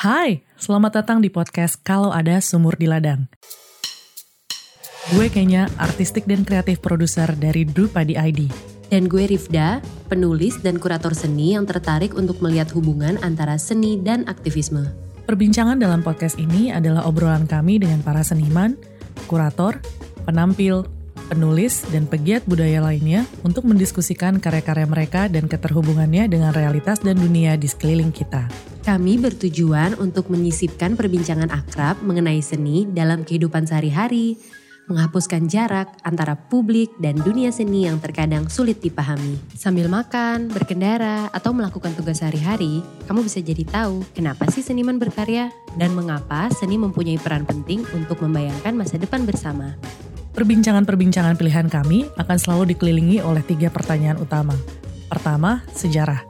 Hai, selamat datang di podcast Kalau Ada Sumur di Ladang. Gue kayaknya artistik dan kreatif produser dari Drupadi ID. Dan gue Rifda, penulis dan kurator seni yang tertarik untuk melihat hubungan antara seni dan aktivisme. Perbincangan dalam podcast ini adalah obrolan kami dengan para seniman, kurator, penampil, penulis, dan pegiat budaya lainnya untuk mendiskusikan karya-karya mereka dan keterhubungannya dengan realitas dan dunia di sekeliling kita. Kami bertujuan untuk menyisipkan perbincangan akrab mengenai seni dalam kehidupan sehari-hari, menghapuskan jarak antara publik dan dunia seni yang terkadang sulit dipahami. Sambil makan, berkendara, atau melakukan tugas sehari-hari, kamu bisa jadi tahu kenapa sih seniman berkarya dan mengapa seni mempunyai peran penting untuk membayangkan masa depan bersama. Perbincangan-perbincangan pilihan kami akan selalu dikelilingi oleh tiga pertanyaan utama. Pertama, sejarah.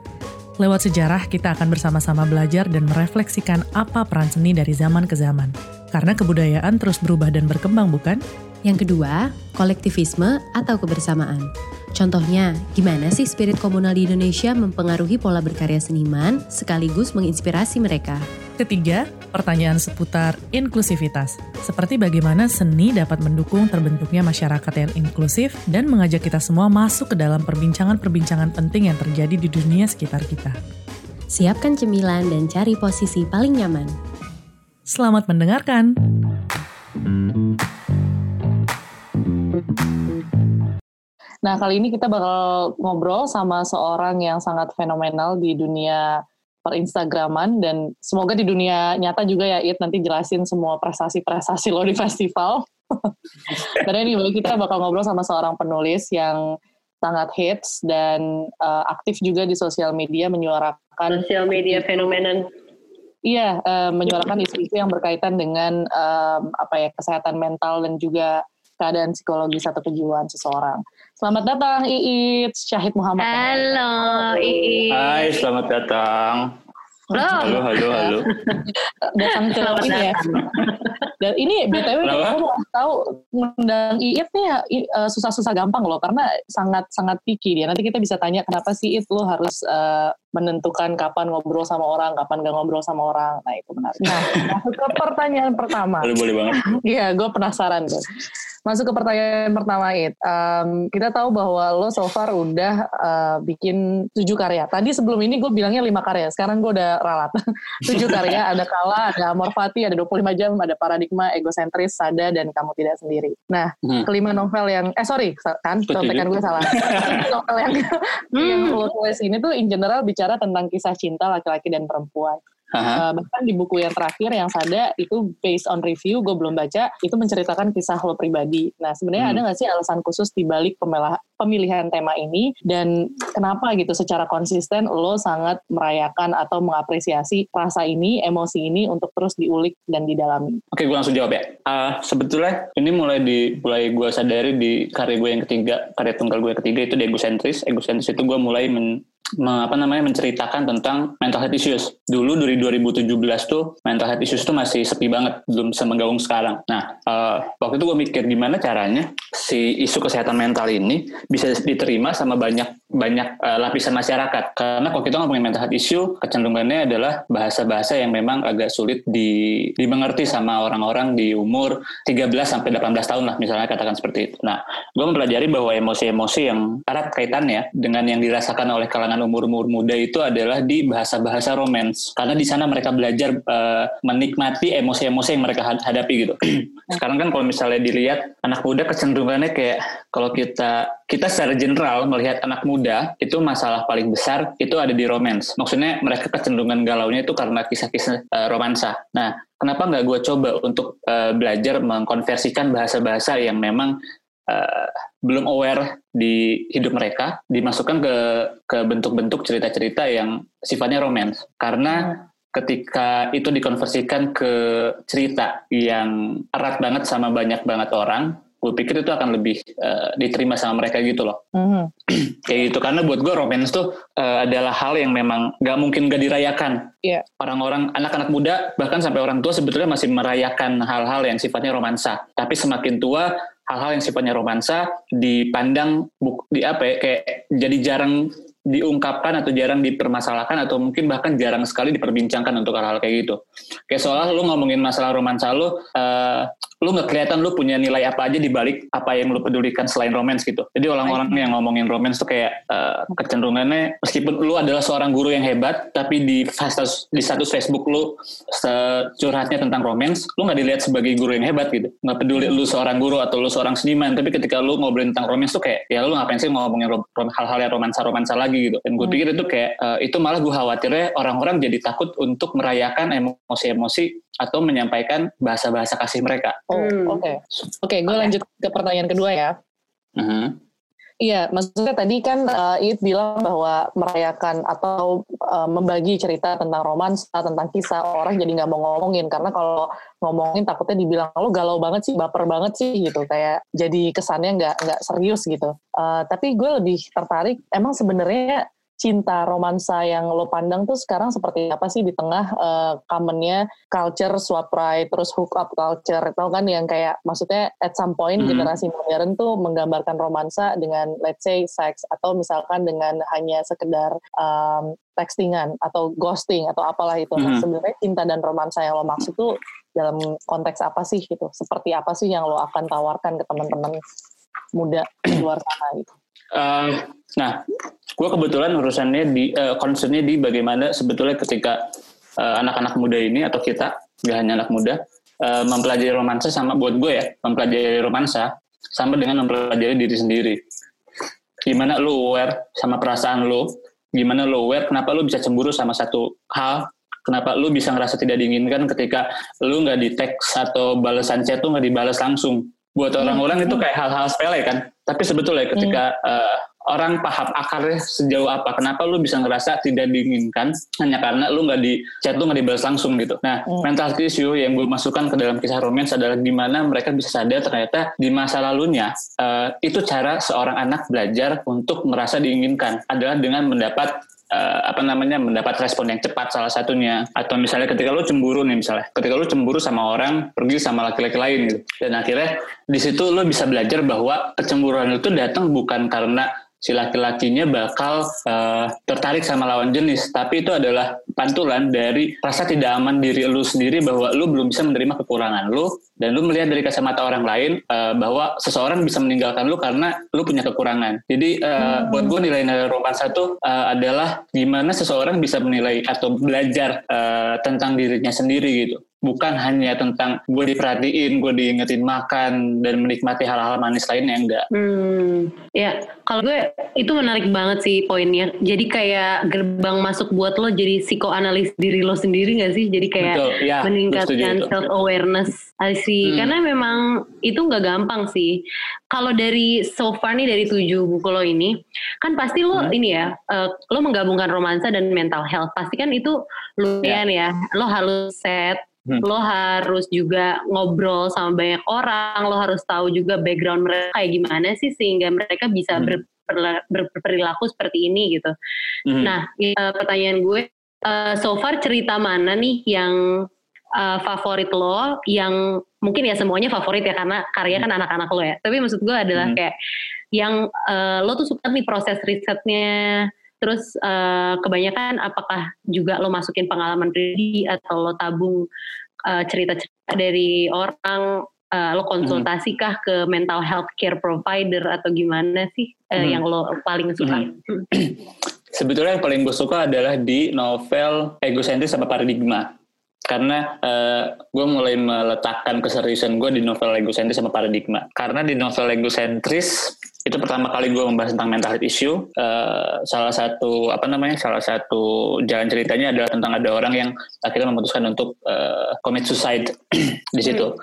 Lewat sejarah, kita akan bersama-sama belajar dan merefleksikan apa peran seni dari zaman ke zaman. Karena kebudayaan terus berubah dan berkembang, bukan? Yang kedua, kolektivisme atau kebersamaan. Contohnya, gimana sih spirit komunal di Indonesia mempengaruhi pola berkarya seniman sekaligus menginspirasi mereka? Ketiga, pertanyaan seputar inklusivitas. Seperti bagaimana seni dapat mendukung terbentuknya masyarakat yang inklusif dan mengajak kita semua masuk ke dalam perbincangan-perbincangan penting yang terjadi di dunia sekitar kita. Siapkan cemilan dan cari posisi paling nyaman. Selamat mendengarkan. Nah, kali ini kita bakal ngobrol sama seorang yang sangat fenomenal di dunia per Instagraman dan semoga di dunia nyata juga ya It nanti jelasin semua prestasi-prestasi lo di festival. Karena ini kita bakal ngobrol sama seorang penulis yang sangat hits dan uh, aktif juga di sosial media menyuarakan sosial media fenomenon. Iya, uh, menyuarakan isu-isu yang berkaitan dengan um, apa ya kesehatan mental dan juga keadaan psikologis atau kejiwaan seseorang. Selamat datang Iit Syahid Muhammad. Halo Iit. Hai, selamat datang. Halo, halo, halo. datang ke ini ya. Dan ini BTW aku mau tahu ngundang Iit nih ya susah-susah gampang loh karena sangat sangat picky dia. Nanti kita bisa tanya kenapa sih Iit lo harus uh, menentukan kapan ngobrol sama orang, kapan gak ngobrol sama orang. Nah, itu menarik. Nah, masuk ke pertanyaan pertama. Boleh, boleh banget. Iya, gue penasaran tuh. Masuk ke pertanyaan pertama, It. Um, kita tahu bahwa lo so far udah uh, bikin tujuh karya. Tadi sebelum ini gue bilangnya lima karya. Sekarang gue udah ralat. tujuh karya, ada Kala, ada Morfati, ada 25 jam, ada Paradigma, Egosentris, Sada, dan Kamu Tidak Sendiri. Nah, hmm. kelima novel yang, eh sorry, kan, contekan gue salah. novel yang, hmm. yang lo tulis ini tuh in general bicara tentang kisah cinta laki-laki dan perempuan. Uh, bahkan di buku yang terakhir yang sada itu based on review gue belum baca itu menceritakan kisah lo pribadi. Nah sebenarnya hmm. ada nggak sih alasan khusus di balik pemilihan tema ini dan kenapa gitu secara konsisten lo sangat merayakan atau mengapresiasi rasa ini, emosi ini untuk terus diulik dan didalami? Oke gue langsung jawab ya. Uh, sebetulnya ini mulai di mulai gue sadari di karya gue yang ketiga karya tunggal gue yang ketiga itu di egosentris. Egosentris itu gue mulai men, apa namanya menceritakan tentang mental health issues. Dulu dari 2017 tuh mental health issues tuh masih sepi banget, belum semenggaung sekarang. Nah, uh, waktu itu gue mikir gimana caranya si isu kesehatan mental ini bisa diterima sama banyak banyak uh, lapisan masyarakat. Karena kalau kita ngomongin mental health issue, kecenderungannya adalah bahasa-bahasa yang memang agak sulit di, dimengerti sama orang-orang di umur 13 sampai 18 tahun lah misalnya katakan seperti itu. Nah, gue mempelajari bahwa emosi-emosi yang erat kaitannya dengan yang dirasakan oleh kalangan umur-umur muda itu adalah di bahasa-bahasa romance karena di sana mereka belajar uh, menikmati emosi-emosi yang mereka hadapi gitu. Sekarang kan kalau misalnya dilihat anak muda kecenderungannya kayak kalau kita kita secara general melihat anak muda itu masalah paling besar itu ada di romance. Maksudnya mereka kecenderungan galaunya itu karena kisah-kisah uh, romansa. Nah, kenapa nggak gue coba untuk uh, belajar mengkonversikan bahasa-bahasa yang memang uh, belum aware di hidup mereka dimasukkan ke ke bentuk-bentuk cerita-cerita yang sifatnya romance karena hmm. ketika itu dikonversikan ke cerita yang erat banget sama banyak banget orang gue pikir itu akan lebih uh, diterima sama mereka gitu loh mm. kayak gitu karena buat gue romance tuh uh, adalah hal yang memang gak mungkin gak dirayakan yeah. orang-orang anak-anak muda bahkan sampai orang tua sebetulnya masih merayakan hal-hal yang sifatnya romansa tapi semakin tua hal-hal yang sifatnya romansa dipandang buk, di apa ya kayak jadi jarang diungkapkan atau jarang dipermasalahkan atau mungkin bahkan jarang sekali diperbincangkan untuk hal-hal kayak gitu. Kayak seolah lu ngomongin masalah romansa lu, uh, lu nggak kelihatan lu punya nilai apa aja di balik apa yang lu pedulikan selain romans gitu. Jadi orang-orang yang ngomongin romans tuh kayak uh, kecenderungannya meskipun lu adalah seorang guru yang hebat, tapi di status di status Facebook lu curhatnya tentang romans, lu nggak dilihat sebagai guru yang hebat gitu. Nggak peduli lu seorang guru atau lu seorang seniman, tapi ketika lu ngobrolin tentang romans tuh kayak ya lu ngapain sih ngomongin hal-hal yang romansa-romansa lagi lagi gitu. Dan gue hmm. pikir itu kayak uh, itu malah gue khawatirnya orang-orang jadi takut untuk merayakan emosi-emosi atau menyampaikan bahasa-bahasa kasih mereka. Oh, hmm. oke. Okay. Oke, okay, gue lanjut ke pertanyaan kedua ya. Uh -huh. Iya, maksudnya tadi kan uh, It bilang bahwa merayakan atau uh, membagi cerita tentang romansa, tentang kisah orang jadi nggak mau ngomongin karena kalau ngomongin takutnya dibilang lo galau banget sih, baper banget sih gitu, kayak jadi kesannya nggak nggak serius gitu. Uh, tapi gue lebih tertarik, emang sebenarnya cinta romansa yang lo pandang tuh sekarang seperti apa sih di tengah uh, commonnya culture swap right terus hook up culture tau kan yang kayak maksudnya at some point hmm. generasi modern tuh menggambarkan romansa dengan let's say sex atau misalkan dengan hanya sekedar um, textingan atau ghosting atau apalah itu hmm. sebenarnya cinta dan romansa yang lo maksud tuh dalam konteks apa sih gitu seperti apa sih yang lo akan tawarkan ke teman-teman muda di luar sana gitu Uh, nah, gue kebetulan urusannya di uh, concernnya di bagaimana sebetulnya ketika anak anak-anak muda ini atau kita gak hanya anak muda uh, mempelajari romansa sama buat gue ya mempelajari romansa sama dengan mempelajari diri sendiri. Gimana lu aware sama perasaan lu? Gimana lu aware kenapa lu bisa cemburu sama satu hal? Kenapa lu bisa ngerasa tidak diinginkan ketika lu nggak di teks atau balasan chat tuh nggak dibalas langsung? buat orang-orang itu kayak hal-hal sepele kan tapi sebetulnya ketika uh, orang paham akarnya sejauh apa kenapa lu bisa ngerasa tidak diinginkan hanya karena lu nggak di chat lu nggak dibalas langsung gitu nah mm. mental issue yang gue masukkan ke dalam kisah romance adalah gimana mereka bisa sadar ternyata di masa lalunya uh, itu cara seorang anak belajar untuk merasa diinginkan adalah dengan mendapat uh, apa namanya mendapat respon yang cepat salah satunya. Atau misalnya ketika lu cemburu nih misalnya ketika lu cemburu sama orang pergi sama laki-laki lain gitu. Dan akhirnya di situ lu bisa belajar bahwa kecemburuan itu datang bukan karena si laki-lakinya bakal uh, tertarik sama lawan jenis. Tapi itu adalah pantulan dari rasa tidak aman diri lu sendiri bahwa lu belum bisa menerima kekurangan lu dan lu melihat dari kacamata orang lain uh, bahwa seseorang bisa meninggalkan lu karena lu punya kekurangan. Jadi uh, hmm. buat gue nilai-nilai romansa itu uh, adalah gimana seseorang bisa menilai atau belajar uh, tentang dirinya sendiri gitu bukan hanya tentang gue diperhatiin, gue diingetin makan dan menikmati hal-hal manis lainnya enggak. Hmm, ya kalau gue itu menarik banget sih poinnya. Jadi kayak gerbang masuk buat lo jadi psikoanalis diri lo sendiri gak sih? Jadi kayak Betul, ya, meningkatkan self awareness sih. Hmm. Karena memang itu nggak gampang sih. Kalau dari so far nih dari tujuh buku lo ini, kan pasti lo hmm. ini ya, uh, lo menggabungkan romansa dan mental health. Pasti kan itu lumayan ya. ya. Lo harus set Hmm. Lo harus juga ngobrol sama banyak orang, lo harus tahu juga background mereka kayak gimana sih sehingga mereka bisa hmm. berperilaku seperti ini gitu. Hmm. Nah, uh, pertanyaan gue, uh, so far cerita mana nih yang uh, favorit lo, yang mungkin ya semuanya favorit ya karena karya kan hmm. anak-anak lo ya. Tapi maksud gue adalah hmm. kayak yang uh, lo tuh suka nih proses risetnya, Terus uh, kebanyakan apakah juga lo masukin pengalaman pribadi atau lo tabung uh, cerita-cerita dari orang uh, lo konsultasikah hmm. ke mental health care provider atau gimana sih uh, hmm. yang lo paling suka? Hmm. Sebetulnya yang paling gue suka adalah di novel Egocentris sama Paradigma karena uh, gue mulai meletakkan keseriusan gue di novel egosentris sama paradigma karena di novel egosentris itu pertama kali gue membahas tentang mental health issue uh, salah satu apa namanya salah satu jalan ceritanya adalah tentang ada orang yang akhirnya memutuskan untuk uh, commit suicide di situ hmm.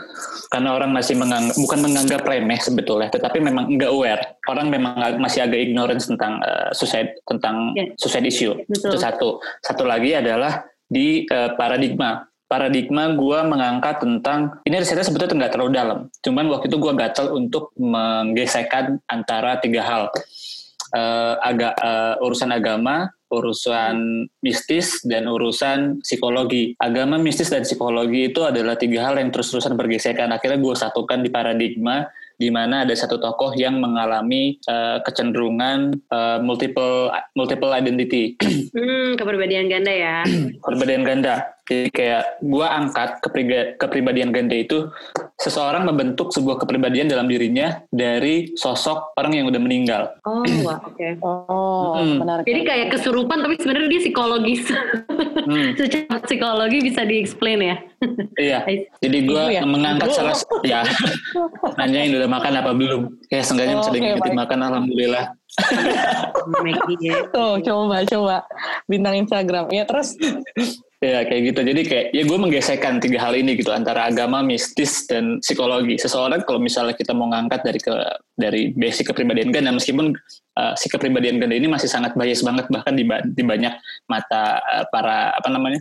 karena orang masih menganggap bukan menganggap remeh sebetulnya tetapi memang enggak aware orang memang masih agak ignorance tentang uh, suicide tentang yeah. suicide issue Betul. itu satu satu lagi adalah di uh, paradigma paradigma gue mengangkat tentang ini risetnya sebetulnya nggak terlalu dalam cuman waktu itu gue gatel untuk menggesekkan antara tiga hal uh, agak uh, urusan agama urusan mistis dan urusan psikologi agama mistis dan psikologi itu adalah tiga hal yang terus-terusan bergesekan akhirnya gue satukan di paradigma di mana ada satu tokoh yang mengalami uh, kecenderungan uh, multiple multiple identity. Hmm, kepribadian ganda ya. kepribadian ganda. Jadi kayak gue angkat kepribadian ganda itu seseorang membentuk sebuah kepribadian dalam dirinya dari sosok orang yang udah meninggal. Oh, wah, oke. Okay. Oh, hmm. menarik. Jadi kayak kesurupan tapi sebenarnya dia psikologis. hmm. Secara psikologi bisa di-explain ya. iya. Jadi gue ya? mengangkat salah ya. Nanyain udah makan apa belum? Kayak seenggaknya oh, bisa okay, diingetin makan alhamdulillah. Tuh, coba coba bintang Instagram. Ya terus Ya kayak gitu. Jadi kayak ya gue menggesekkan tiga hal ini gitu antara agama, mistis dan psikologi. Seseorang kalau misalnya kita mau ngangkat dari ke dari basic kepribadian ganda, meskipun uh, si kepribadian ganda ini masih sangat bias banget bahkan di, di banyak mata uh, para apa namanya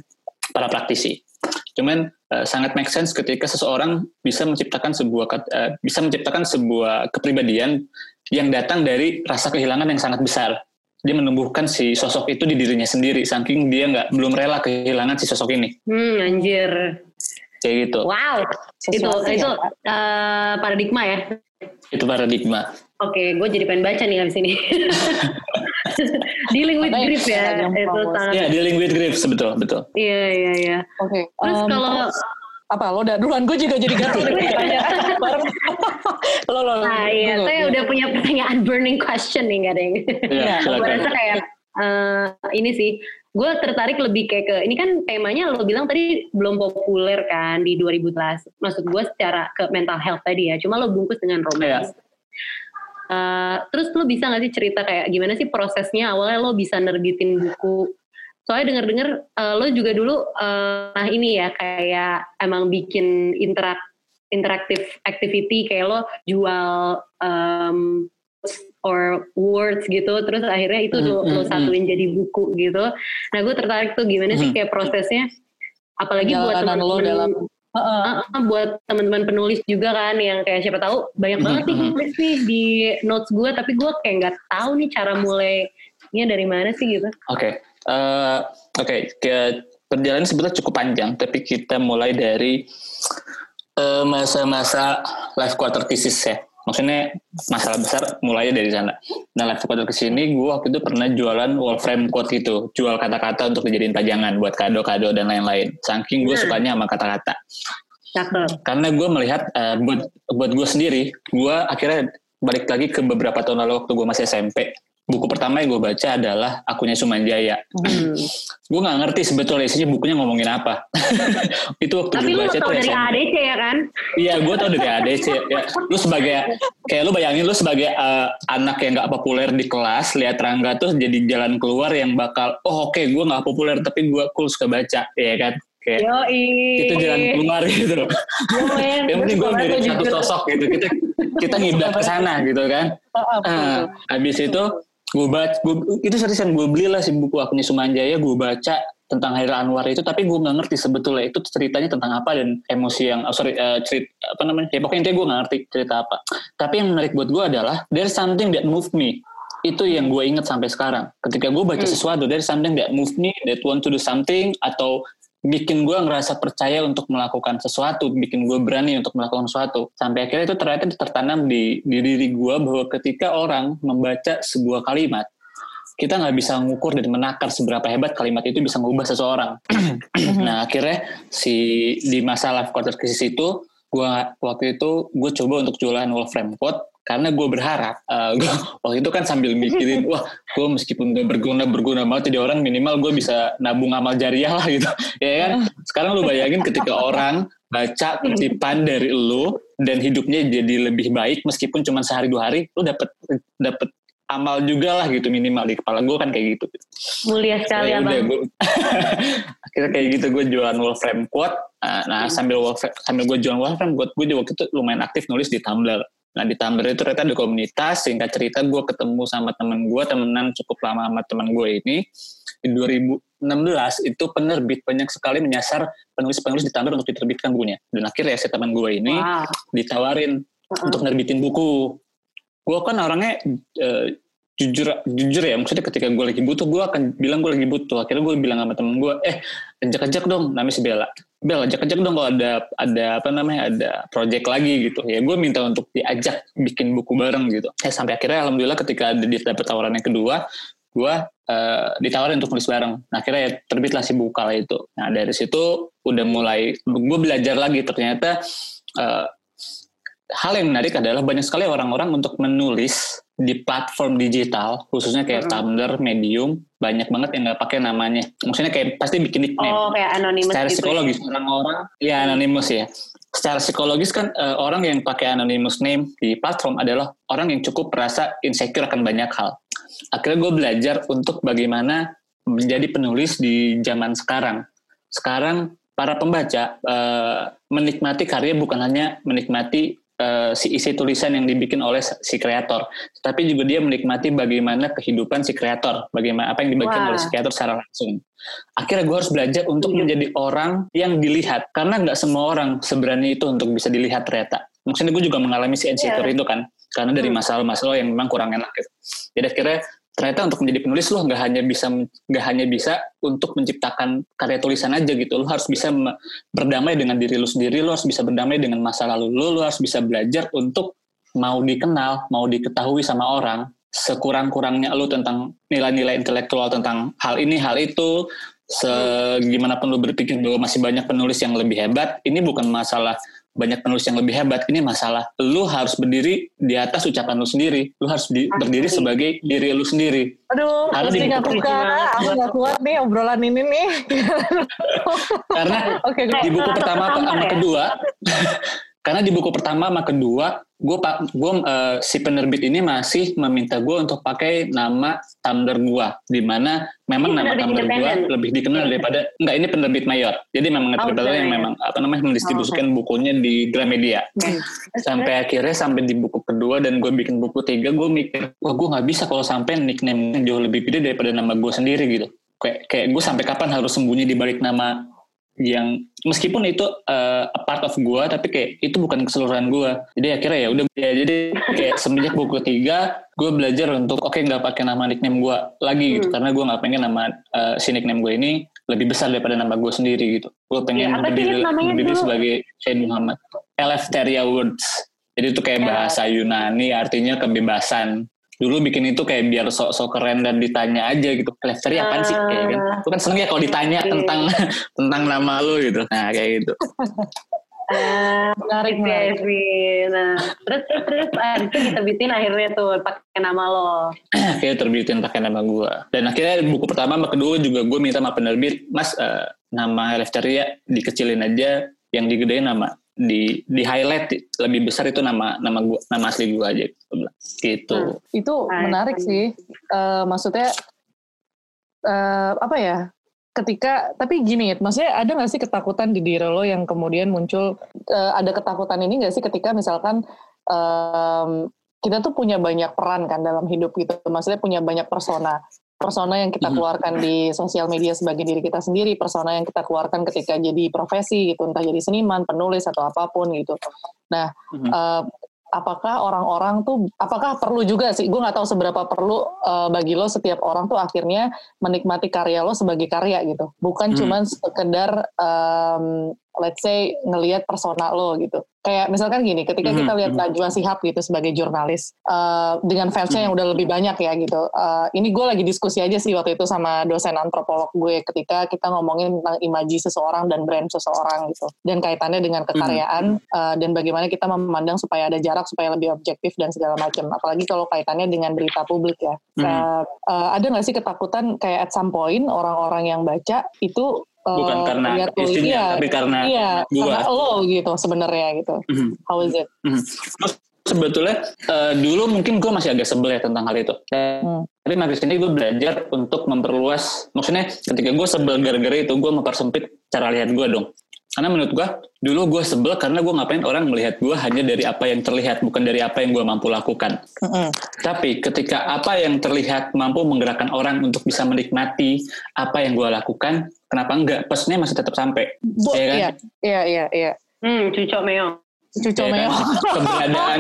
para praktisi. Cuman uh, sangat make sense ketika seseorang bisa menciptakan sebuah uh, bisa menciptakan sebuah kepribadian yang datang dari rasa kehilangan yang sangat besar dia menumbuhkan si sosok itu di dirinya sendiri saking dia nggak belum rela kehilangan si sosok ini. Hmm, anjir. Kayak gitu. Wow. Sesuatu itu itu uh, paradigma ya. Itu paradigma. Oke, okay, gue jadi pengen baca nih abis ini. dealing with grief ya, itu sangat. Iya, dealing with grief, betul, betul. Iya, iya, iya. Oke. Okay. Terus um, kalau apa lo udah duluan? Gue juga jadi gatel nih tanya bareng. Lo lo nah iya saya udah punya pertanyaan burning question nih gak iya gue rasa kayak uh, ini sih gue tertarik lebih kayak ke ini kan temanya lo bilang tadi belum populer kan di 2000 maksud gue secara ke mental health tadi ya cuma lo bungkus dengan romance. Yeah. Uh, terus lo bisa gak sih cerita kayak gimana sih prosesnya? Awalnya lo bisa nerbitin buku soalnya dengar-dengar uh, lo juga dulu uh, nah ini ya kayak emang bikin interak interaktif activity kayak lo jual um, or words gitu terus akhirnya itu lo, lo satuin jadi buku gitu. Nah gue tertarik tuh gimana sih kayak prosesnya? Apalagi buat teman-teman dalam Uh, uh, buat teman-teman penulis juga kan yang kayak siapa tahu banyak banget nih nulis nih di notes gue tapi gue kayak nggak tahu nih cara mulainya dari mana sih gitu. Oke, okay. Uh, Oke, okay. perjalanan sebetulnya cukup panjang, tapi kita mulai dari uh, masa-masa life quarter crisis ya. Maksudnya masalah besar mulainya dari sana. Nah life quarter crisis ini gue waktu itu pernah jualan Wolfram quote gitu, jual kata-kata untuk dijadiin pajangan buat kado-kado dan lain-lain. Saking gue hmm. sukanya sama kata-kata. Karena gue melihat uh, buat buat gue sendiri, gue akhirnya balik lagi ke beberapa tahun lalu waktu gue masih SMP buku pertama yang gue baca adalah Akunya Sumanjaya. Hmm. gue nggak ngerti sebetulnya isinya bukunya ngomongin apa. itu waktu Tapi gue baca tuh dari SMP. ADC ya kan? Iya, gue tau dari ADC. ya, lu sebagai kayak lu bayangin lu sebagai uh, anak yang nggak populer di kelas, lihat Rangga tuh jadi jalan keluar yang bakal, oh oke okay, gue nggak populer tapi gue cool suka baca, ya kan? Kayak, Yoi. itu jalan keluar gitu. yang penting gue jadi satu sosok gitu. Kita kita ngiblat ke sana gitu kan. Uh, habis itu gue baca gue, itu seriusan gue beli lah si buku akunnya Sumanjaya gue baca tentang Hairil Anwar itu tapi gue nggak ngerti sebetulnya itu ceritanya tentang apa dan emosi yang oh sorry uh, cerita apa namanya ya pokoknya intinya gue nggak ngerti cerita apa tapi yang menarik buat gue adalah there's something that moved me itu yang gue inget sampai sekarang ketika gue baca hmm. sesuatu there's something that moved me that want to do something atau bikin gue ngerasa percaya untuk melakukan sesuatu, bikin gue berani untuk melakukan sesuatu. Sampai akhirnya itu ternyata tertanam di, di diri gue bahwa ketika orang membaca sebuah kalimat, kita nggak bisa mengukur dan menakar seberapa hebat kalimat itu bisa mengubah seseorang. nah akhirnya si di masa life quarter crisis itu, gue waktu itu gue coba untuk jualan Wolfram Quote karena gue berharap uh, gua, waktu itu kan sambil mikirin wah gue meskipun gak berguna berguna banget jadi orang minimal gue bisa nabung amal jariah lah gitu. Ya kan? Sekarang lu bayangin ketika orang baca kutipan dari lu dan hidupnya jadi lebih baik meskipun cuma sehari dua hari lu dapet dapet amal juga lah gitu minimal di kepala gue kan kayak gitu. Mulia sekali ya, abang. gue, akhirnya kayak gitu gue jualan Wolfram quote. Nah, nah hmm. sambil Wolfram, sambil gue jualan Wolfram quote gue juga waktu itu lumayan aktif nulis di Tumblr Nah di Tumblr itu ternyata ada komunitas, singkat cerita gue ketemu sama temen gue, temenan cukup lama sama temen gue ini. Di 2016 itu penerbit banyak sekali menyasar penulis-penulis di Tumblr untuk diterbitkan bukunya. Dan akhirnya si teman gue ini wow. ditawarin uh-uh. untuk nerbitin buku. Gue kan orangnya uh, jujur jujur ya maksudnya ketika gue lagi butuh gue akan bilang gue lagi butuh akhirnya gue bilang sama temen gue eh ajak-ajak dong namanya si Bella. Bel ajak-ajak dong kalau ada ada apa namanya ada project lagi gitu. Ya gue minta untuk diajak bikin buku bareng gitu. Eh sampai akhirnya alhamdulillah ketika dia dapat tawaran yang kedua gue uh, ditawarin untuk nulis bareng. Nah akhirnya ya terbitlah si buku kala itu. Nah dari situ udah mulai gue belajar lagi ternyata uh, hal yang menarik adalah banyak sekali orang-orang untuk menulis di platform digital khususnya kayak mm -hmm. Tumblr, Medium banyak banget yang nggak pakai namanya. Maksudnya kayak pasti bikin nickname. Oh kayak anonimus. Secara gitu ya? psikologis orang-orang ya anonimus ya. Secara psikologis kan uh, orang yang pakai anonymous name di platform adalah orang yang cukup merasa insecure akan banyak hal. Akhirnya gue belajar untuk bagaimana menjadi penulis di zaman sekarang. Sekarang para pembaca uh, menikmati karya bukan hanya menikmati uh, si isi tulisan yang dibikin oleh si kreator, tapi juga dia menikmati bagaimana kehidupan si kreator, bagaimana apa yang dibagikan oleh si kreator secara langsung. Akhirnya gue harus belajar untuk hmm. menjadi orang yang dilihat, karena nggak semua orang sebenarnya itu untuk bisa dilihat ternyata. Maksudnya gue juga mengalami si insecure yeah. itu kan, karena dari hmm. masalah-masalah yang memang kurang enak gitu. Jadi akhirnya ternyata untuk menjadi penulis lo nggak hanya bisa nggak hanya bisa untuk menciptakan karya tulisan aja gitu. Lo harus bisa berdamai dengan diri lo sendiri lo harus bisa berdamai dengan masa lalu lo lo harus bisa belajar untuk mau dikenal mau diketahui sama orang. Sekurang-kurangnya lo tentang nilai-nilai intelektual tentang hal ini hal itu segimanapun lo berpikir bahwa masih banyak penulis yang lebih hebat ini bukan masalah banyak penulis yang lebih hebat. Ini masalah. Lu harus berdiri di atas ucapan lu sendiri. Lu harus di, berdiri sebagai diri lu sendiri. Aduh, Karena di buku pertama, aku gak kuat nih obrolan ini nih. Karena okay, di buku pertama sama ya? kedua, karena di buku pertama sama kedua gue pak gue uh, si penerbit ini masih meminta gue untuk pakai nama Tumblr gue di mana memang ini nama Tumblr gue lebih dikenal daripada enggak ini penerbit mayor. Jadi memang oh, penerbit yang memang apa namanya mendistribusikan oh, okay. bukunya di Gramedia. Sampai akhirnya sampai di buku kedua dan gue bikin buku tiga gue mikir wah gue nggak bisa kalau sampai nickname jauh lebih gede daripada nama gue sendiri gitu. Kayak kayak gue sampai kapan harus sembunyi di balik nama yang meskipun itu uh, a part of gue tapi kayak itu bukan keseluruhan gue jadi akhirnya ya udah ya jadi kayak semenjak buku tiga gue belajar untuk oke okay, nggak pakai nama nickname gue lagi gitu. Hmm. karena gue nggak pengen nama uh, si nickname gue ini lebih besar daripada nama gue sendiri gitu. Gue pengen ya, berdiri, berdiri sebagai Said Muhammad. Eleftheria Words jadi itu kayak ya. bahasa Yunani artinya kebebasan dulu bikin itu kayak biar sok-sok keren dan ditanya aja gitu. Leftery apaan sih? Kayak kan. Lu kan seneng ya kalau ditanya okay. tentang tentang nama lu gitu. Nah kayak gitu. Uh, menarik guys, nah terus terus terus akhirnya kita bikin akhirnya tuh pakai nama lo. Akhirnya terbitin pakai nama gue. Dan akhirnya buku pertama sama kedua juga gue minta sama penerbit, mas uh, nama Lefteria dikecilin aja, yang digedein nama di di highlight lebih besar itu nama nama gua nama asli gua aja gitu. Nah, itu menarik sih. Uh, maksudnya uh, apa ya? Ketika tapi gini, maksudnya ada nggak sih ketakutan di diri lo yang kemudian muncul uh, ada ketakutan ini nggak sih ketika misalkan um, kita tuh punya banyak peran kan dalam hidup gitu, maksudnya punya banyak persona persona yang kita keluarkan di sosial media sebagai diri kita sendiri, persona yang kita keluarkan ketika jadi profesi gitu, entah jadi seniman, penulis atau apa pun gitu. Nah, uh, apakah orang-orang tuh, apakah perlu juga sih? Gue nggak tahu seberapa perlu uh, bagi lo setiap orang tuh akhirnya menikmati karya lo sebagai karya gitu, bukan hmm. cuma sekedar um, let's say ngelihat persona lo gitu kayak misalkan gini, ketika kita mhm, lihat mm-hmm. Najwa Sihab gitu sebagai jurnalis uh, dengan fansnya yang mhm. udah lebih banyak ya gitu. Uh, ini gue lagi diskusi aja sih waktu itu sama dosen antropolog gue ketika kita ngomongin tentang imaji seseorang dan brand seseorang gitu, dan kaitannya dengan kekaryaan uh, dan bagaimana kita memandang supaya ada jarak supaya lebih objektif dan segala macam. Apalagi kalau kaitannya dengan berita publik ya. Uh, uh, ada nggak sih ketakutan kayak at some point orang-orang yang baca itu bukan karena istrinya iya, tapi karena iya, gua. karena lo gitu sebenarnya gitu mm-hmm. how is it mm-hmm. sebetulnya uh, dulu mungkin gue masih agak sebel ya tentang hal itu mm. tapi makin sini gue belajar untuk memperluas maksudnya ketika gue sebel gara-gara itu gue mempersempit cara lihat gue dong karena menurut gue, dulu gue sebel karena gue ngapain orang melihat gue hanya dari apa yang terlihat, bukan dari apa yang gue mampu lakukan. Mm-hmm. Tapi ketika apa yang terlihat mampu menggerakkan orang untuk bisa menikmati apa yang gue lakukan, kenapa enggak? Pesannya masih tetap sampai. Bu, ya kan? Iya, iya, iya. iya. Hmm, cucok meong. Cucok ya meong. Kan? Keberadaan,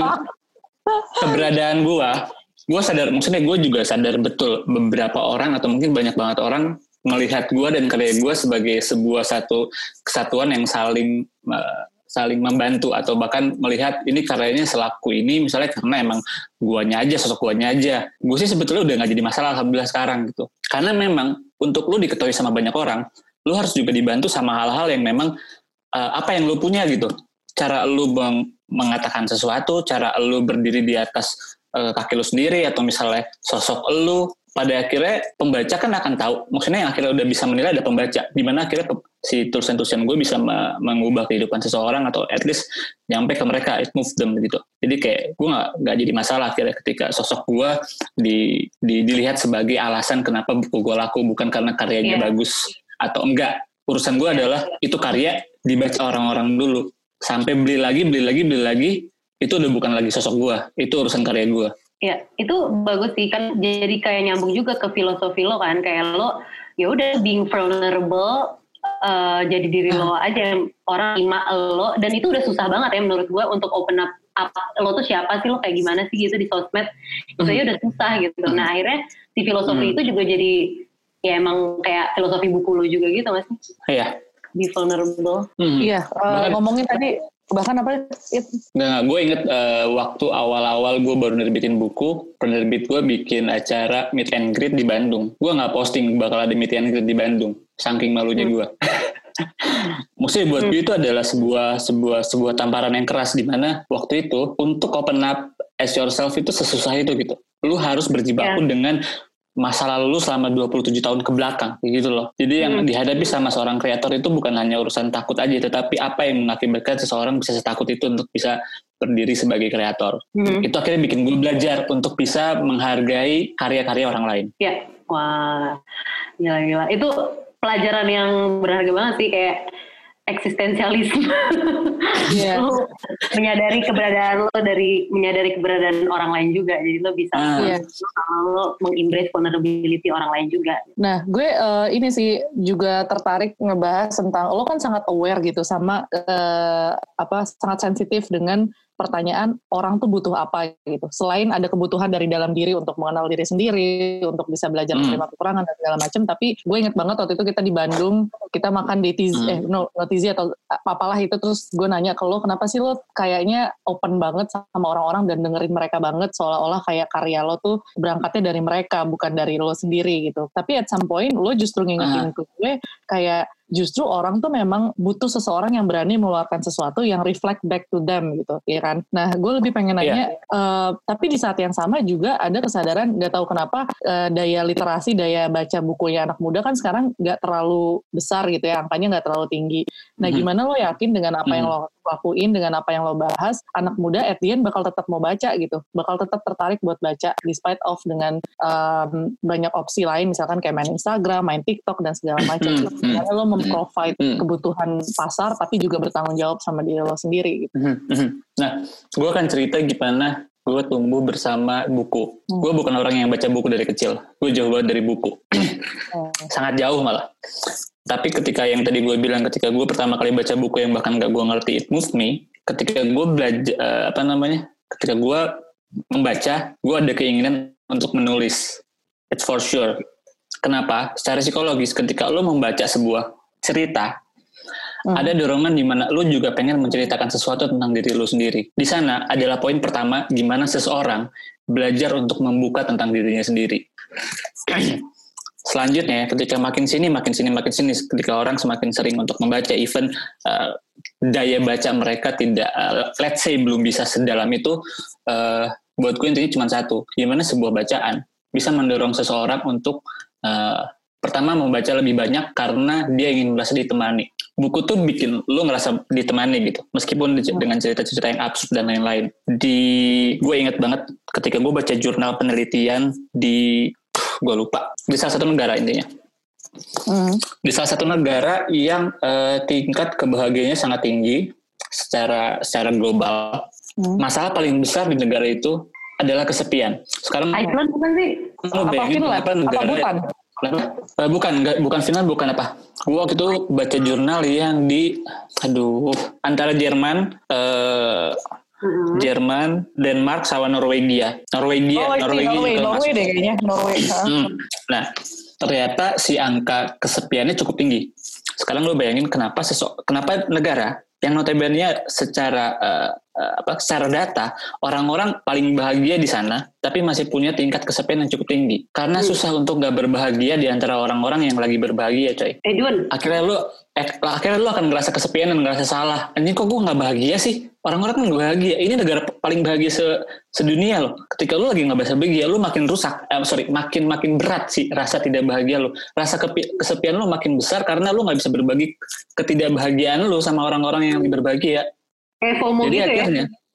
keberadaan gue, gue sadar, maksudnya gue juga sadar betul beberapa orang atau mungkin banyak banget orang melihat gue dan karya gue sebagai sebuah satu kesatuan yang saling uh, saling membantu atau bahkan melihat ini karyanya selaku ini misalnya karena emang guanya aja sosok guanya aja gue sih sebetulnya udah nggak jadi masalah alhamdulillah sekarang gitu karena memang untuk lu diketahui sama banyak orang lu harus juga dibantu sama hal-hal yang memang uh, apa yang lu punya gitu. Cara lu bang mengatakan sesuatu cara lu berdiri di atas uh, kaki lu sendiri atau misalnya sosok lu pada akhirnya pembaca kan akan tahu. Maksudnya yang akhirnya udah bisa menilai ada pembaca di mana akhirnya si tulisan-tulisan gue bisa mengubah kehidupan seseorang atau at least nyampe ke mereka it move them gitu. Jadi kayak gue nggak nggak jadi masalah akhirnya ketika sosok gue di, di dilihat sebagai alasan kenapa buku gue laku bukan karena karyanya yeah. bagus atau enggak. Urusan gue adalah itu karya dibaca orang-orang dulu. Sampai beli lagi beli lagi beli lagi itu udah bukan lagi sosok gue. Itu urusan karya gue. Ya, itu bagus sih. Kan jadi kayak nyambung juga ke filosofi lo kan. Kayak lo ya udah being vulnerable uh, jadi diri lo ah. aja orang lima lo dan itu udah susah banget ya menurut gue untuk open up apa lo tuh siapa sih lo kayak gimana sih gitu di sosmed itu ya udah susah gitu. Nah akhirnya si filosofi hmm. itu juga jadi ya emang kayak filosofi buku lo juga gitu mas? Iya. Be vulnerable. Hmm. Iya. Uh, ngomongin tadi bahkan apa Nggak, gue inget uh, waktu awal-awal gue baru nerbitin buku penerbit gue bikin acara meet and greet di Bandung gue nggak posting bakal ada meet and greet di Bandung saking malunya hmm. gue Maksudnya buat hmm. gue itu adalah sebuah sebuah sebuah tamparan yang keras di mana waktu itu untuk open up as yourself itu sesusah itu gitu. Lu harus berjibaku yeah. dengan masa lalu lu selama 27 tahun ke belakang gitu loh. Jadi yang hmm. dihadapi sama seorang kreator itu bukan hanya urusan takut aja tetapi apa yang mengakibatkan seseorang bisa setakut itu untuk bisa berdiri sebagai kreator. Hmm. Itu akhirnya bikin gue belajar untuk bisa menghargai karya-karya orang lain. Ya, wah, gila-gila. Itu pelajaran yang berharga banget sih kayak eksistensialisme. Yeah. lo menyadari keberadaan lo dari menyadari keberadaan orang lain juga. Jadi lo bisa uh. yeah. lo mengembrace vulnerability orang lain juga. Nah, gue uh, ini sih juga tertarik ngebahas tentang lo kan sangat aware gitu sama uh, apa sangat sensitif dengan pertanyaan orang tuh butuh apa gitu. Selain ada kebutuhan dari dalam diri untuk mengenal diri sendiri, untuk bisa belajar hmm. menerima kekurangan dan segala macam. Tapi gue inget banget waktu itu kita di Bandung, kita makan di Tizi, hmm. eh no, no Tizi atau apalah itu. Terus gue nanya ke lo, kenapa sih lo kayaknya open banget sama orang-orang dan dengerin mereka banget seolah-olah kayak karya lo tuh berangkatnya dari mereka, bukan dari lo sendiri gitu. Tapi at some point lo justru ngingetin uh. ke gue kayak justru orang tuh memang butuh seseorang yang berani mengeluarkan sesuatu yang reflect back to them gitu ya kan nah gue lebih pengen nanya yeah. uh, tapi di saat yang sama juga ada kesadaran nggak tahu kenapa uh, daya literasi daya baca bukunya anak muda kan sekarang nggak terlalu besar gitu ya angkanya nggak terlalu tinggi nah mm-hmm. gimana lo yakin dengan apa mm-hmm. yang lo lakuin dengan apa yang lo bahas anak muda at the end bakal tetap mau baca gitu bakal tetap tertarik buat baca despite of dengan um, banyak opsi lain misalkan kayak main Instagram main TikTok dan segala macam mm -hmm. karena lo memprovide mm -hmm. kebutuhan pasar tapi juga bertanggung jawab sama diri lo sendiri gitu -hmm. nah gue akan cerita gimana gue tumbuh bersama buku. Hmm. Gue bukan orang yang baca buku dari kecil. Gue jauh banget dari buku. Hmm. Sangat jauh malah. Tapi ketika yang tadi gue bilang, ketika gue pertama kali baca buku yang bahkan gak gue ngerti It Moved Me, ketika gue belajar, uh, apa namanya, ketika gue membaca, gue ada keinginan untuk menulis. It's for sure. Kenapa? Secara psikologis, ketika lo membaca sebuah cerita, hmm. ada dorongan di mana lo juga pengen menceritakan sesuatu tentang diri lo sendiri. Di sana adalah poin pertama, gimana seseorang belajar untuk membuka tentang dirinya sendiri. selanjutnya ketika makin sini makin sini makin sini. Ketika orang semakin sering untuk membaca even uh, daya baca mereka tidak uh, let's say belum bisa sedalam itu uh, buat gue intinya cuma satu gimana sebuah bacaan bisa mendorong seseorang untuk uh, pertama membaca lebih banyak karena dia ingin merasa ditemani. Buku tuh bikin lu ngerasa ditemani gitu meskipun dengan cerita-cerita yang absurd dan lain-lain. Di gue inget banget ketika gue baca jurnal penelitian di gue lupa. Di salah satu negara intinya. Hmm. di salah satu negara yang uh, tingkat kebahagiaannya sangat tinggi secara secara global. Hmm. masalah paling besar di negara itu adalah kesepian. Sekarang Iceland bukan sih? Apa Finland apa negara apa? Bukan Uh, bukan, enggak, bukan final, bukan apa. Gue waktu itu baca jurnal yang di, aduh, antara Jerman, uh, hmm Jerman, Denmark, sama Norwegia. Norwegia, oh, Norwegia, Norway, Norway deh kayaknya, Norway. Hmm. Nah, ternyata si angka kesepiannya cukup tinggi. Sekarang lo bayangin kenapa sesok, kenapa negara yang notabene secara uh, uh, apa secara data orang-orang paling bahagia di sana tapi masih punya tingkat kesepian yang cukup tinggi karena hmm. susah untuk gak berbahagia di antara orang-orang yang lagi berbahagia coy. Edwin. Akhirnya lu eh, akhirnya lu akan ngerasa kesepian dan ngerasa salah. Ini kok gue nggak bahagia sih? Orang-orang kan bahagia. Ini negara paling bahagia se sedunia loh. Ketika lu lagi nggak bisa bahagia, lu makin rusak. Eh, sorry, makin makin berat sih rasa tidak bahagia lu. Rasa kesepian lu makin besar karena lu nggak bisa berbagi ketidakbahagiaan lu sama orang-orang yang berbahagia. Kayak FOMO Jadi gitu ya? akhirnya, ya?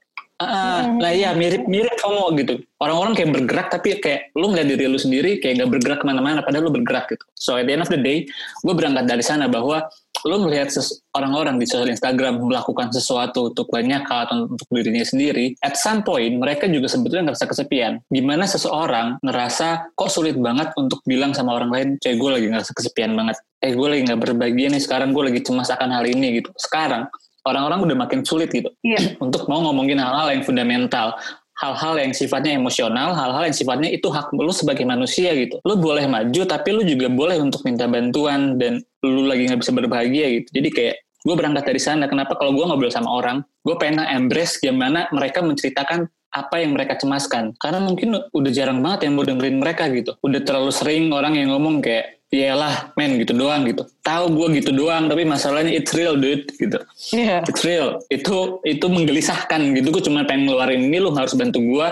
Uh, nah iya mirip-mirip FOMO gitu. Orang-orang kayak bergerak tapi kayak lu ngeliat diri lu sendiri kayak gak bergerak ke mana-mana padahal lu bergerak gitu. So at the end of the day, gue berangkat dari sana bahwa lu melihat orang-orang di sosial Instagram melakukan sesuatu untuk banyak atau untuk dirinya sendiri, at some point mereka juga sebetulnya ngerasa kesepian. Gimana seseorang ngerasa kok sulit banget untuk bilang sama orang lain, cewek gue lagi ngerasa kesepian banget. Eh gue lagi gak berbahagia nih sekarang gue lagi cemas akan hal ini gitu. Sekarang orang-orang udah makin sulit gitu yeah. untuk mau ngomongin hal-hal yang fundamental hal-hal yang sifatnya emosional, hal-hal yang sifatnya itu hak lu sebagai manusia gitu. Lu boleh maju, tapi lu juga boleh untuk minta bantuan dan lu lagi nggak bisa berbahagia gitu. Jadi kayak gue berangkat dari sana. Kenapa kalau gue ngobrol sama orang, gue pengen embrace gimana mereka menceritakan apa yang mereka cemaskan. Karena mungkin udah jarang banget yang mau dengerin mereka gitu. Udah terlalu sering orang yang ngomong kayak iyalah men gitu doang gitu. Tahu gue gitu doang tapi masalahnya it's real dude gitu. Yeah. it's real. Itu itu menggelisahkan gitu. Gue cuma pengen ngeluarin ini lu harus bantu gue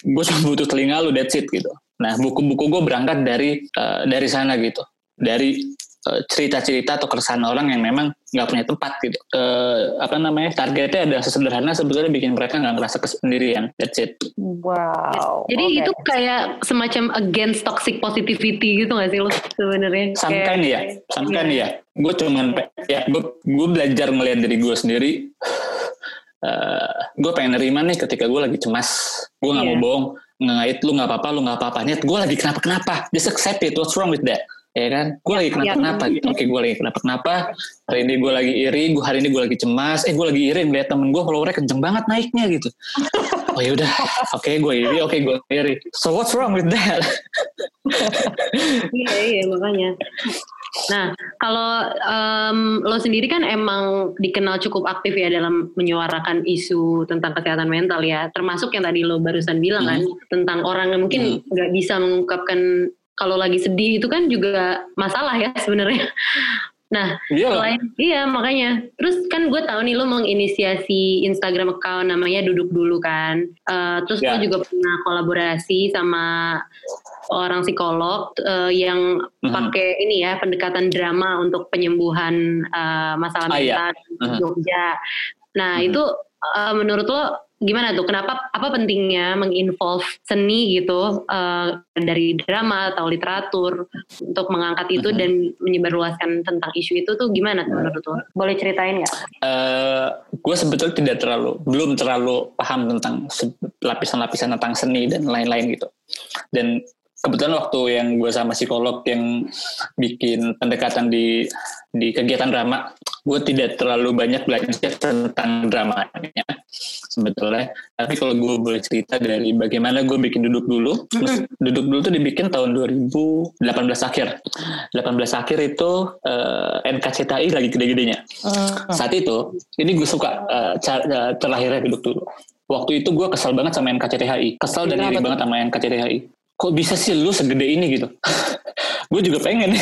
gue cuma butuh telinga lu that's it gitu. Nah buku-buku gue berangkat dari uh, dari sana gitu. Dari cerita-cerita atau keresahan orang yang memang nggak punya tempat gitu. Uh, apa namanya targetnya ada sesederhana sebetulnya bikin mereka nggak ngerasa kesendirian. That's it. Wow. Jadi okay. itu kayak semacam against toxic positivity gitu nggak sih lo sebenarnya? Samkan ya, samkan ya. Gue cuman ya gue belajar melihat dari gue sendiri. Uh, gue pengen nerima nih ketika gue lagi cemas. Gue nggak yeah. mau bohong ngait lu nggak apa-apa lu nggak apa-apa niat gue lagi kenapa kenapa just accept it what's wrong with that ya kan? Gue lagi kenapa kenapa? Gitu oke gue lagi kenapa kenapa? Hari ini gue lagi iri gue hari ini gue lagi cemas. Eh gue lagi iri melihat temen gue followernya kenceng banget naiknya gitu. Oh ya udah. Oke okay, gue iri. Oke okay, gue iri. So what's wrong with that? Iya iya makanya. Nah, kalau um, lo sendiri kan emang dikenal cukup aktif ya dalam menyuarakan isu tentang kesehatan mental ya, termasuk yang tadi lo barusan bilang kan hmm. tentang orang yang mungkin hmm. nggak hmm. bisa mengungkapkan kalau lagi sedih itu kan juga masalah ya sebenarnya. Nah, iya. selain iya makanya. Terus kan gue tahu nih lo menginisiasi Instagram account namanya Duduk Dulu kan. Uh, terus yeah. lo juga pernah kolaborasi sama orang psikolog uh, yang mm-hmm. pakai ini ya pendekatan drama untuk penyembuhan uh, masalah ah, iya. mental di Jogja. Nah, mm-hmm. itu uh, menurut lo gimana tuh kenapa apa pentingnya menginvolve seni gitu uh, dari drama atau literatur untuk mengangkat itu dan menyebarluaskan tentang isu itu tuh gimana tuh menurut lo? Boleh ceritain nggak? Uh, gue sebetulnya tidak terlalu belum terlalu paham tentang lapisan-lapisan tentang seni dan lain-lain gitu. Dan kebetulan waktu yang gue sama psikolog yang bikin pendekatan di di kegiatan drama gue tidak terlalu banyak belajar tentang dramanya sebetulnya. Tapi kalau gue boleh cerita dari bagaimana gue bikin duduk dulu. Mm-hmm. duduk dulu tuh dibikin tahun 2018 akhir. 18 akhir itu uh, eh, NKCTI lagi gede-gedenya. Mm-hmm. saat itu ini gue suka uh, terlahirnya duduk dulu. Waktu itu gue kesal banget sama NKCTHI kesal dan iri banget sama NKCTHI kok bisa sih lu segede ini gitu? Gue juga pengen.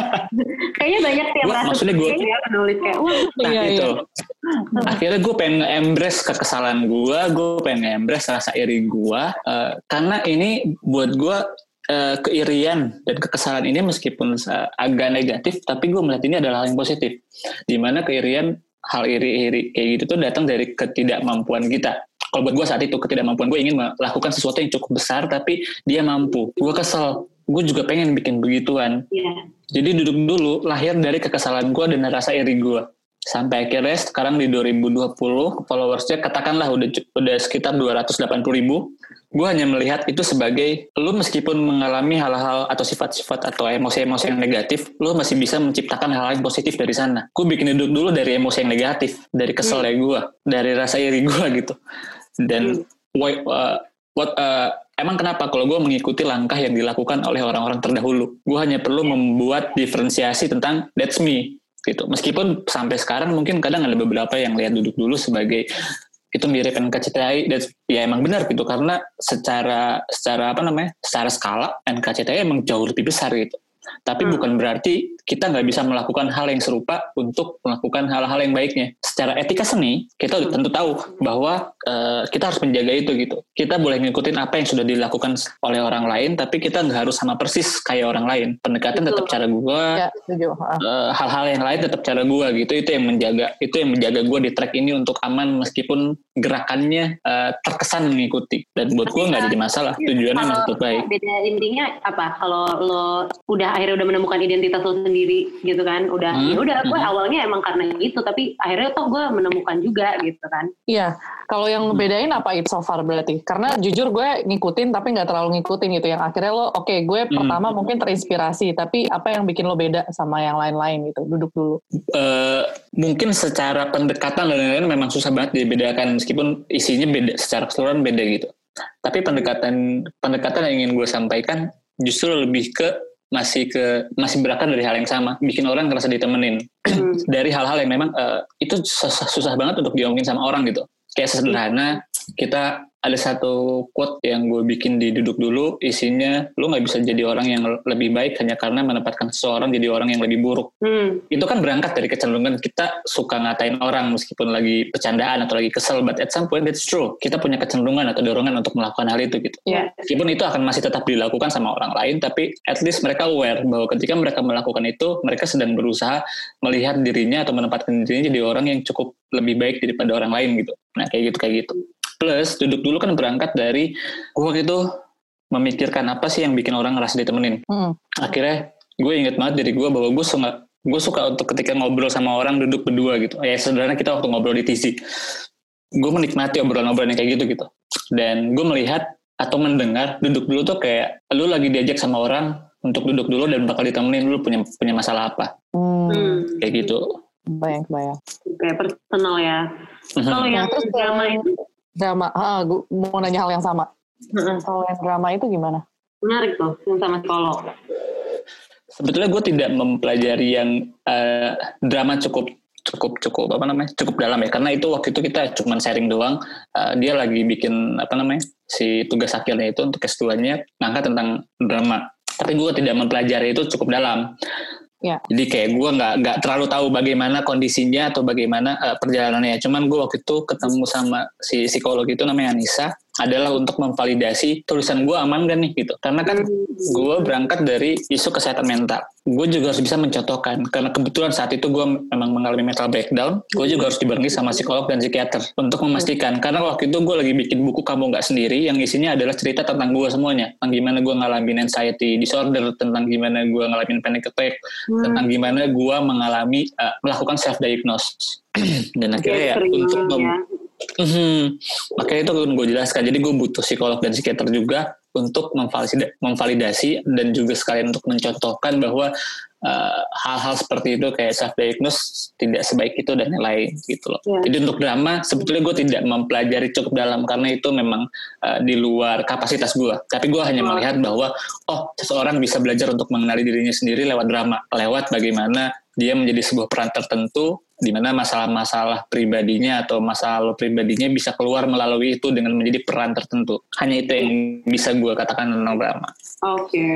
Kayaknya banyak yang gua, maksudnya gue ya, penulis kayak wah nah iya, itu iya. akhirnya gue pengen embrace kekesalan gue gue pengen embrace rasa iri gue uh, karena ini buat gue uh, keirian dan kekesalan ini meskipun uh, agak negatif tapi gue melihat ini adalah hal yang positif. Di mana keirian hal iri-iri kayak gitu tuh datang dari ketidakmampuan kita kalau buat gue saat itu ketidakmampuan gue ingin melakukan sesuatu yang cukup besar tapi dia mampu. Gue kesel. Gue juga pengen bikin begituan. Yeah. jadi duduk dulu lahir dari kekesalan gue dan rasa iri gue sampai akhirnya sekarang di 2020 followersnya katakanlah udah udah sekitar 280 ribu. Gue hanya melihat itu sebagai lu meskipun mengalami hal-hal atau sifat-sifat atau emosi-emosi yang negatif lu masih bisa menciptakan hal-hal yang positif dari sana. Gue bikin duduk dulu dari emosi yang negatif dari keselnya hmm. gue dari rasa iri gue gitu dan hmm. what uh, what uh, emang kenapa? Kalau gue mengikuti langkah yang dilakukan oleh orang-orang terdahulu. Gue hanya perlu membuat diferensiasi tentang that's me gitu. Meskipun sampai sekarang mungkin kadang ada beberapa yang lihat duduk dulu sebagai itu mirip NKCTI dan ya emang benar gitu. Karena secara secara apa namanya? Secara skala NKCTI emang jauh lebih besar gitu. Tapi hmm. bukan berarti kita nggak bisa melakukan hal yang serupa untuk melakukan hal-hal yang baiknya. Secara etika seni, kita hmm. tentu tahu bahwa uh, kita harus menjaga itu gitu. Kita boleh ngikutin apa yang sudah dilakukan oleh orang lain, tapi kita nggak harus sama persis kayak orang lain. Pendekatan tetap cara gua, ya, uh, hal-hal yang lain tetap cara gua gitu. Itu yang menjaga, itu yang menjaga gua di track ini untuk aman meskipun gerakannya uh, terkesan mengikuti. Dan buat gua nggak jadi masalah. Tujuannya masih tetap baik. Beda intinya apa? Kalau lo udah akhirnya udah menemukan identitas lo sendiri gitu kan. Udah hmm. ya udah gue hmm. awalnya emang karena itu tapi akhirnya toh gue menemukan juga gitu kan. Iya kalau yang ngebedain apa itu so far berarti? Karena jujur gue ngikutin tapi nggak terlalu ngikutin gitu. Yang akhirnya lo oke okay, gue hmm. pertama mungkin terinspirasi tapi apa yang bikin lo beda sama yang lain-lain gitu? Duduk dulu. Uh, mungkin secara pendekatan dan lain-lain memang susah banget dibedakan meskipun isinya beda secara keseluruhan beda gitu. Tapi pendekatan pendekatan yang ingin gue sampaikan justru lebih ke masih ke masih berakar dari hal yang sama. Bikin orang ngerasa ditemenin. Hmm. dari hal-hal yang memang uh, itu susah, susah banget untuk diomongin sama orang gitu. Kayak sederhana kita ada satu quote yang gue bikin di duduk dulu isinya lu nggak bisa jadi orang yang lebih baik hanya karena menempatkan seseorang jadi orang yang lebih buruk. Hmm. itu kan berangkat dari kecenderungan kita suka ngatain orang meskipun lagi bercandaan atau lagi kesel but at some point that's true. Kita punya kecenderungan atau dorongan untuk melakukan hal itu gitu. Yeah. meskipun itu akan masih tetap dilakukan sama orang lain tapi at least mereka aware bahwa ketika mereka melakukan itu mereka sedang berusaha melihat dirinya atau menempatkan dirinya jadi orang yang cukup lebih baik daripada orang lain gitu. Nah kayak gitu kayak gitu Plus duduk dulu kan berangkat dari gue itu memikirkan apa sih yang bikin orang ngerasa ditemenin. Hmm. Akhirnya gue inget banget dari gue bahwa gue suka gue suka untuk ketika ngobrol sama orang duduk berdua gitu. Ya sederhana kita waktu ngobrol di TC, gue menikmati obrolan-obrolan yang kayak gitu gitu. Dan gue melihat atau mendengar duduk dulu tuh kayak lu lagi diajak sama orang untuk duduk dulu dan bakal ditemenin lu punya punya masalah apa. Hmm. Kayak gitu. Bayang, bayang. Kayak personal ya. Mhm. Kalau yang terus drama itu drama ah gue mau nanya hal yang sama. Kalau yang drama itu gimana? Menarik tuh yang sama psikolog sebetulnya gue tidak mempelajari yang uh, drama cukup cukup cukup apa namanya cukup dalam ya. Karena itu waktu itu kita cuma sharing doang uh, dia lagi bikin apa namanya si tugas akhirnya itu untuk S2 nya ngangkat tentang drama. Tapi gue tidak mempelajari itu cukup dalam Ya. Jadi kayak gue nggak nggak terlalu tahu bagaimana kondisinya atau bagaimana uh, perjalanannya. Cuman gue waktu itu ketemu sama si psikolog itu namanya Anissa adalah untuk memvalidasi tulisan gue aman gak nih gitu. Karena kan gue berangkat dari isu kesehatan mental. Gue juga harus bisa mencontohkan karena kebetulan saat itu gue memang mengalami mental breakdown. Gue juga harus dibarengi sama psikolog dan psikiater untuk memastikan. Karena waktu itu gue lagi bikin buku kamu nggak sendiri yang isinya adalah cerita tentang gue semuanya. Tentang gimana gue ngalamin anxiety disorder, tentang gimana gue ngalamin panic attack, hmm. tentang gimana gue mengalami uh, melakukan self diagnosis. dan akhirnya ya untuk ya. Hmm, makanya itu gue jelaskan. Jadi gue butuh psikolog dan psikiater juga untuk memvalidasi dan juga sekalian untuk mencontohkan bahwa uh, hal-hal seperti itu kayak self diagnose tidak sebaik itu dan lain gitu loh. Yeah. Jadi untuk drama sebetulnya gue tidak mempelajari cukup dalam karena itu memang uh, di luar kapasitas gue. Tapi gue hanya melihat bahwa oh seseorang bisa belajar untuk mengenali dirinya sendiri lewat drama, lewat bagaimana dia menjadi sebuah peran tertentu di mana masalah-masalah pribadinya atau masalah pribadinya bisa keluar melalui itu dengan menjadi peran tertentu. Hanya itu yang bisa gue katakan tentang drama. Oke. Okay.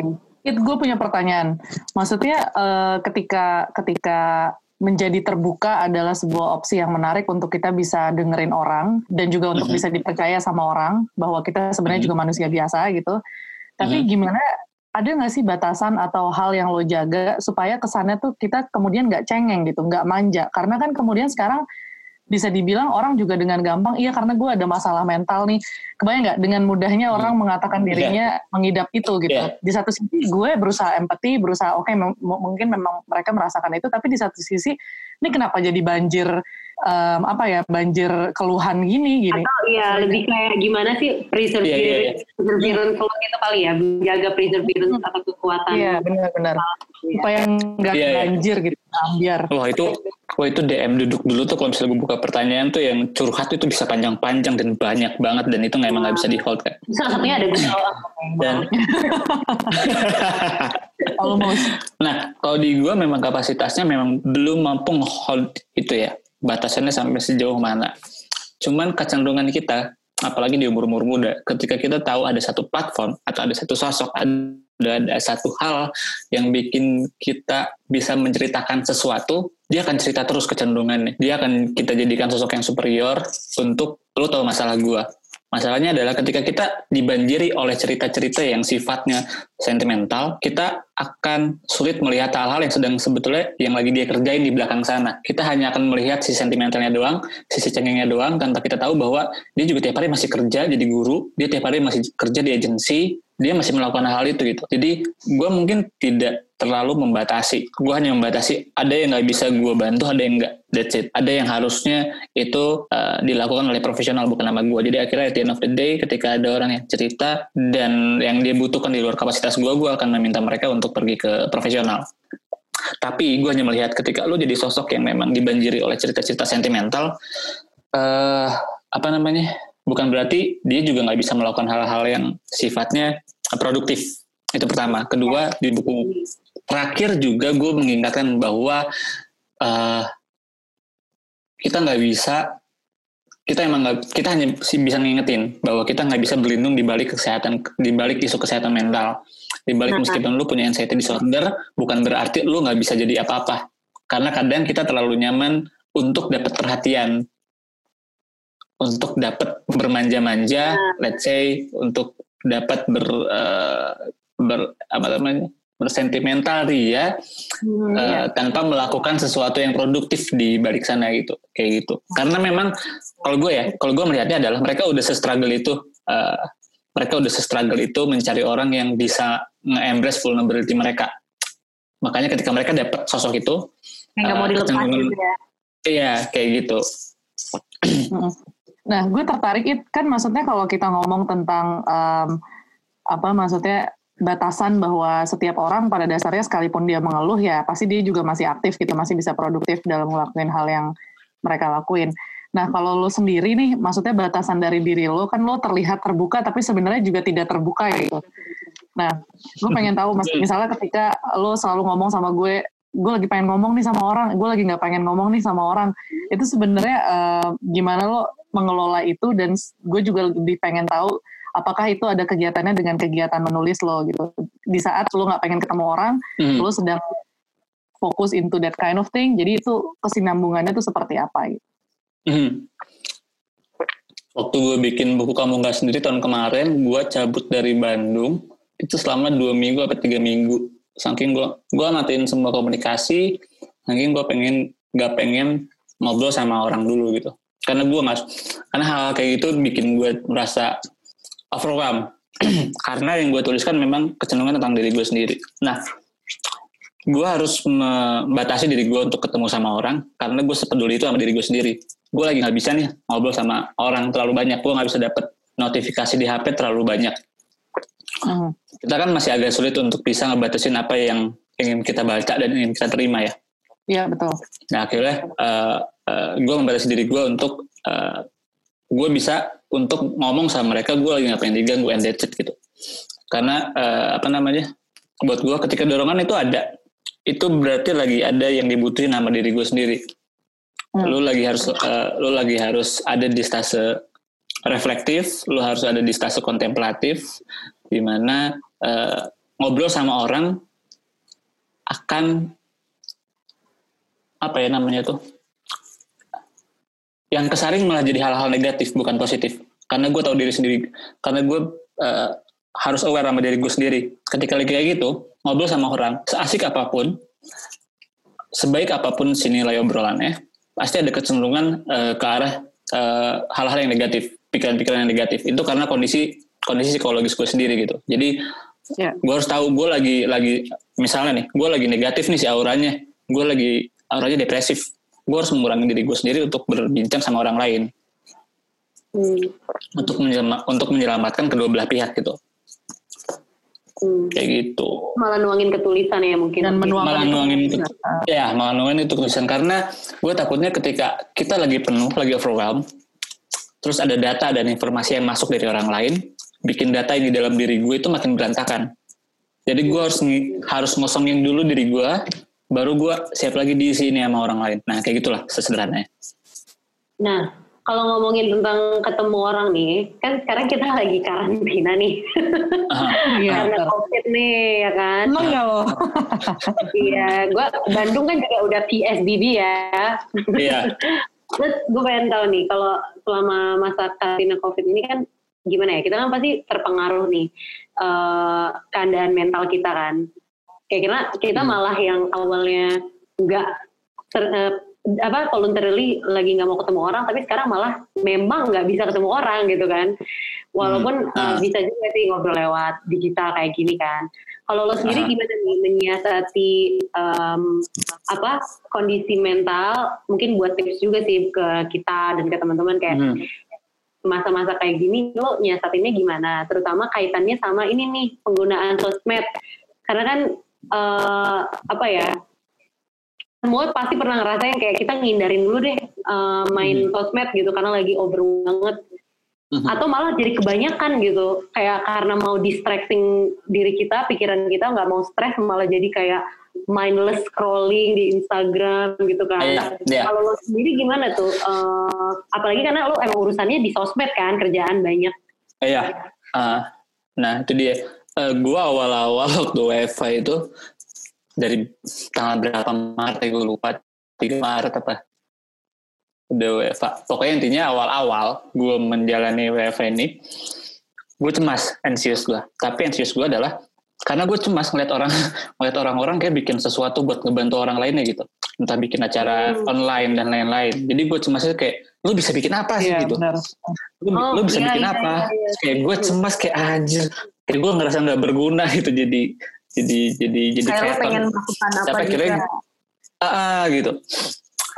Itu gue punya pertanyaan. Maksudnya uh, ketika ketika menjadi terbuka adalah sebuah opsi yang menarik untuk kita bisa dengerin orang dan juga untuk mm-hmm. bisa dipercaya sama orang bahwa kita sebenarnya mm-hmm. juga manusia biasa gitu. Tapi mm-hmm. gimana ada nggak sih batasan atau hal yang lo jaga supaya kesannya tuh kita kemudian nggak cengeng gitu, nggak manja? Karena kan kemudian sekarang bisa dibilang orang juga dengan gampang, iya karena gue ada masalah mental nih. Kebayang nggak dengan mudahnya orang hmm. mengatakan iya. dirinya yeah. mengidap itu gitu. Yeah. Di satu sisi gue berusaha empati, berusaha oke okay, mungkin memang mereka merasakan itu, tapi di satu sisi ini kenapa jadi banjir um, apa ya banjir keluhan gini gini. Atau iya lebih kayak gimana sih preservation yeah, yeah, yeah. kalau itu kali ya menjaga preservation hmm. atau kekuatan. Iya benar-benar. Supaya nggak yeah, iya. banjir yeah. gitu ambiar. Wah itu Wah itu DM duduk dulu tuh kalau misalnya gue buka pertanyaan tuh yang curhat itu bisa panjang-panjang dan banyak banget dan itu nggak emang nggak bisa di hold kan. Salah satunya ada gue Dan Almost. nah kalau di gue memang kapasitasnya memang belum mampu hold itu ya batasannya sampai sejauh mana. Cuman kecenderungan kita apalagi di umur-umur muda ketika kita tahu ada satu platform atau ada satu sosok ada ada satu hal yang bikin kita bisa menceritakan sesuatu dia akan cerita terus kecenderungannya dia akan kita jadikan sosok yang superior untuk lo tahu masalah gua Masalahnya adalah ketika kita dibanjiri oleh cerita-cerita yang sifatnya sentimental, kita akan sulit melihat hal-hal yang sedang sebetulnya yang lagi dia kerjain di belakang sana. Kita hanya akan melihat sisi sentimentalnya doang, sisi cengengnya doang, tanpa kita tahu bahwa dia juga tiap hari masih kerja jadi guru, dia tiap hari masih kerja di agensi, dia masih melakukan hal itu gitu. Jadi gue mungkin tidak terlalu membatasi. Gue hanya membatasi ada yang nggak bisa gue bantu, ada yang nggak. That's it. Ada yang harusnya itu uh, dilakukan oleh profesional bukan nama gue. Jadi akhirnya at the end of the day ketika ada orang yang cerita dan yang dia butuhkan di luar kapasitas gue, gue akan meminta mereka untuk pergi ke profesional. Tapi gue hanya melihat ketika lu jadi sosok yang memang dibanjiri oleh cerita-cerita sentimental, uh, apa namanya? bukan berarti dia juga nggak bisa melakukan hal-hal yang sifatnya produktif itu pertama. Kedua di buku terakhir juga gue mengingatkan bahwa uh, kita nggak bisa kita emang nggak kita hanya bisa ngingetin bahwa kita nggak bisa berlindung di balik kesehatan di balik isu kesehatan mental. Di balik meskipun lu punya anxiety disorder bukan berarti lu nggak bisa jadi apa-apa. Karena kadang kita terlalu nyaman untuk dapat perhatian. Untuk dapat bermanja-manja, nah. let's say untuk dapat ber uh, ber apa namanya bersentimental ya. Hmm, uh, iya. tanpa melakukan sesuatu yang produktif di balik sana gitu kayak gitu. Karena memang kalau gue ya kalau gue melihatnya adalah mereka udah se-struggle itu uh, mereka udah se-struggle itu mencari orang yang bisa nge-embrace vulnerability mereka. Makanya ketika mereka dapat sosok itu nggak uh, mau dilepas gitu ya. Iya kayak gitu. Nah, gue tertarik itu kan maksudnya kalau kita ngomong tentang um, apa maksudnya batasan bahwa setiap orang pada dasarnya sekalipun dia mengeluh ya pasti dia juga masih aktif gitu, masih bisa produktif dalam ngelakuin hal yang mereka lakuin. Nah, kalau lo sendiri nih, maksudnya batasan dari diri lo kan lo terlihat terbuka tapi sebenarnya juga tidak terbuka gitu. Nah, gue pengen tahu, mas, misalnya ketika lo selalu ngomong sama gue, gue lagi pengen ngomong nih sama orang, gue lagi nggak pengen ngomong nih sama orang, itu sebenarnya uh, gimana lo mengelola itu dan gue juga lebih pengen tahu apakah itu ada kegiatannya dengan kegiatan menulis lo gitu. Di saat lo nggak pengen ketemu orang, hmm. lo sedang fokus into that kind of thing. Jadi itu kesinambungannya tuh seperti apa gitu. Hmm. Waktu gue bikin buku kamu nggak sendiri tahun kemarin, gue cabut dari Bandung itu selama dua minggu atau tiga minggu. Saking gue gue matiin semua komunikasi, saking gue pengen nggak pengen ngobrol sama orang dulu gitu karena gue mas karena hal, hal kayak gitu bikin gue merasa overwhelmed karena yang gue tuliskan memang kecenderungan tentang diri gue sendiri. Nah gue harus membatasi diri gue untuk ketemu sama orang karena gue sepeduli itu sama diri gue sendiri. Gue lagi nggak bisa nih ngobrol sama orang terlalu banyak. Gue nggak bisa dapet notifikasi di HP terlalu banyak. Hmm. kita kan masih agak sulit untuk bisa ngebatasin apa yang ingin kita baca dan ingin kita terima ya. Iya betul. Nah akhirnya uh, uh, gue membatasi diri gue untuk uh, gue bisa untuk ngomong sama mereka gue lagi ngapain diganggu and that's it gitu. Karena uh, apa namanya buat gue ketika dorongan itu ada. Itu berarti lagi ada yang dibutuhin nama diri gue sendiri. Hmm. lu lagi harus uh, lu lagi harus ada di stase reflektif lu harus ada di stase kontemplatif di mana uh, ngobrol sama orang akan apa ya namanya tuh yang kesaring malah jadi hal-hal negatif bukan positif. Karena gue tahu diri sendiri. Karena gue uh, harus aware sama diri gue sendiri. Ketika lagi kayak gitu ngobrol sama orang seasik apa pun sebaik apa pun sini nilai obrolannya pasti ada kecenderungan uh, ke arah uh, hal-hal yang negatif pikiran-pikiran yang negatif. Itu karena kondisi kondisi psikologis gue sendiri gitu. Jadi yeah. gue harus tahu gue lagi lagi misalnya nih gue lagi negatif nih si auranya. Gue lagi auranya depresif gue harus mengurangi diri gue sendiri untuk berbincang sama orang lain hmm. untuk menyelamat, untuk menyelamatkan kedua belah pihak gitu Hmm. kayak gitu Malah nuangin ketulisan ya mungkin. Dan menuangkan malah itu. nuangin itu ya malah nuangin itu tulisan karena gue takutnya ketika kita lagi penuh lagi overwhelmed terus ada data dan informasi yang masuk dari orang lain bikin data ini dalam diri gue itu makin berantakan jadi gue harus harus ngosongin dulu diri gue baru gue siap lagi diisi ini sama orang lain nah kayak gitulah sesederhananya Nah, kalau ngomongin tentang ketemu orang nih, kan sekarang kita lagi karantina nih. Aha. Iya, Karena betul. COVID nih, ya kan? Emang nggak lo? Iya, gua Bandung kan juga udah PSBB ya. iya Terus gue pengen tahu nih, kalau selama masa karantina COVID ini kan gimana ya? Kita kan pasti terpengaruh nih eh, keadaan mental kita kan. Kayak kita, kita Hmm. malah yang awalnya nggak ter- eh, apa voluntarily lagi nggak mau ketemu orang, tapi sekarang malah memang nggak bisa ketemu orang gitu kan. Walaupun Hmm. Ah. bisa juga sih ngobrol lewat digital kayak gini kan. Kalau lo sendiri Ah. gimana nih menyiasati em, apa kondisi mental? Mungkin buat tips juga sih ke kita dan ke teman-teman kayak Hmm. masa-masa kayak gini lo nyiasatinnya gimana? Terutama kaitannya sama ini nih penggunaan sosmed. Karena kan eh, apa ya? Semua pasti pernah ngerasain kayak kita ngindarin dulu deh eh, main sosmed gitu karena lagi over banget Mhm. atau malah jadi kebanyakan gitu kayak karena mau distracting diri kita pikiran kita nggak mau stres malah jadi kayak mindless scrolling di Instagram gitu kan Iya, iya. kalau lo sendiri gimana tuh Eh, apalagi karena lo emang urusannya di sosmed kan kerjaan banyak Iya. Ah, nah itu dia. Eh, gua awal-awal waktu WiFi itu dari tanggal berapa Maret ya gue lupa. 3 Maret apa. Udah WFA. Pokoknya intinya awal-awal gue menjalani WFA ini, gue cemas, anxious gue. Tapi anxious gue adalah karena gue cemas ngeliat orang ngeliat orang-orang kayak bikin sesuatu buat ngebantu orang lainnya gitu. Entah bikin acara Hmm. online dan lain-lain. Jadi gue cemasnya kayak, lu bisa bikin apa sih Iya, gitu benar. lu, Oh, lu bisa iya, bikin iya, apa iya, iya. kayak gue cemas kayak anjir kayak gue ngerasa nggak berguna gitu jadi jadi jadi jadi kayak kreator. pengen melakukan apa Sampai akhirnya ah, gitu.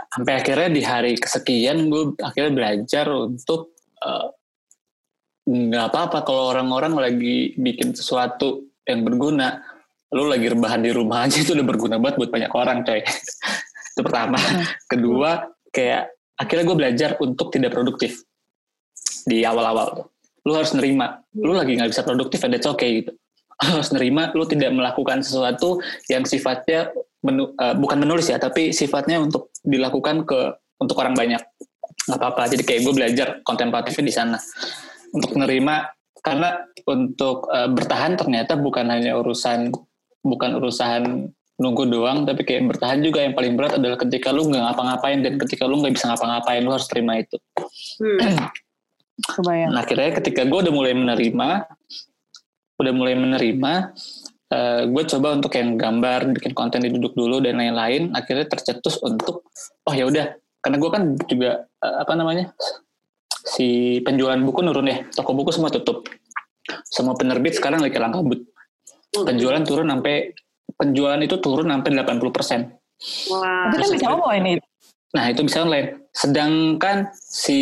Sampai akhirnya di hari kesekian gue akhirnya belajar untuk eh, nggak apa-apa kalau orang-orang lagi bikin sesuatu yang berguna lu lagi rebahan di rumah aja itu udah berguna banget buat banyak orang coy. Itu pertama. Kedua kayak akhirnya gue belajar untuk tidak produktif di awal-awal. tuh. Lu harus nerima, lu lagi nggak bisa produktif, and that's okay gitu. Lu harus nerima, lu tidak melakukan sesuatu yang sifatnya menu, eh, bukan menulis ya, tapi sifatnya untuk dilakukan ke untuk orang banyak. Nggak apa-apa. Jadi kayak gue belajar kontemplatifnya di sana untuk nerima karena untuk eh, bertahan ternyata bukan hanya urusan bukan urusan nunggu doang tapi kayak bertahan juga yang paling berat adalah ketika lu nggak ngapa-ngapain dan ketika lu nggak bisa ngapa-ngapain lu harus terima itu Hmm. Kebayang. Nah akhirnya ketika gue udah mulai menerima, udah mulai menerima, eh, gue coba untuk yang gambar, bikin konten di duduk dulu dan lain-lain. Akhirnya tercetus untuk, oh ya udah, karena gue kan juga eh, apa namanya, si penjualan buku nurun ya, toko buku semua tutup. Semua penerbit sekarang lagi kelang kabut. Penjualan turun sampai penjualan itu turun sampai 80 persen. Wah. Itu kan bisa itu. Nah itu bisa online. Sedangkan si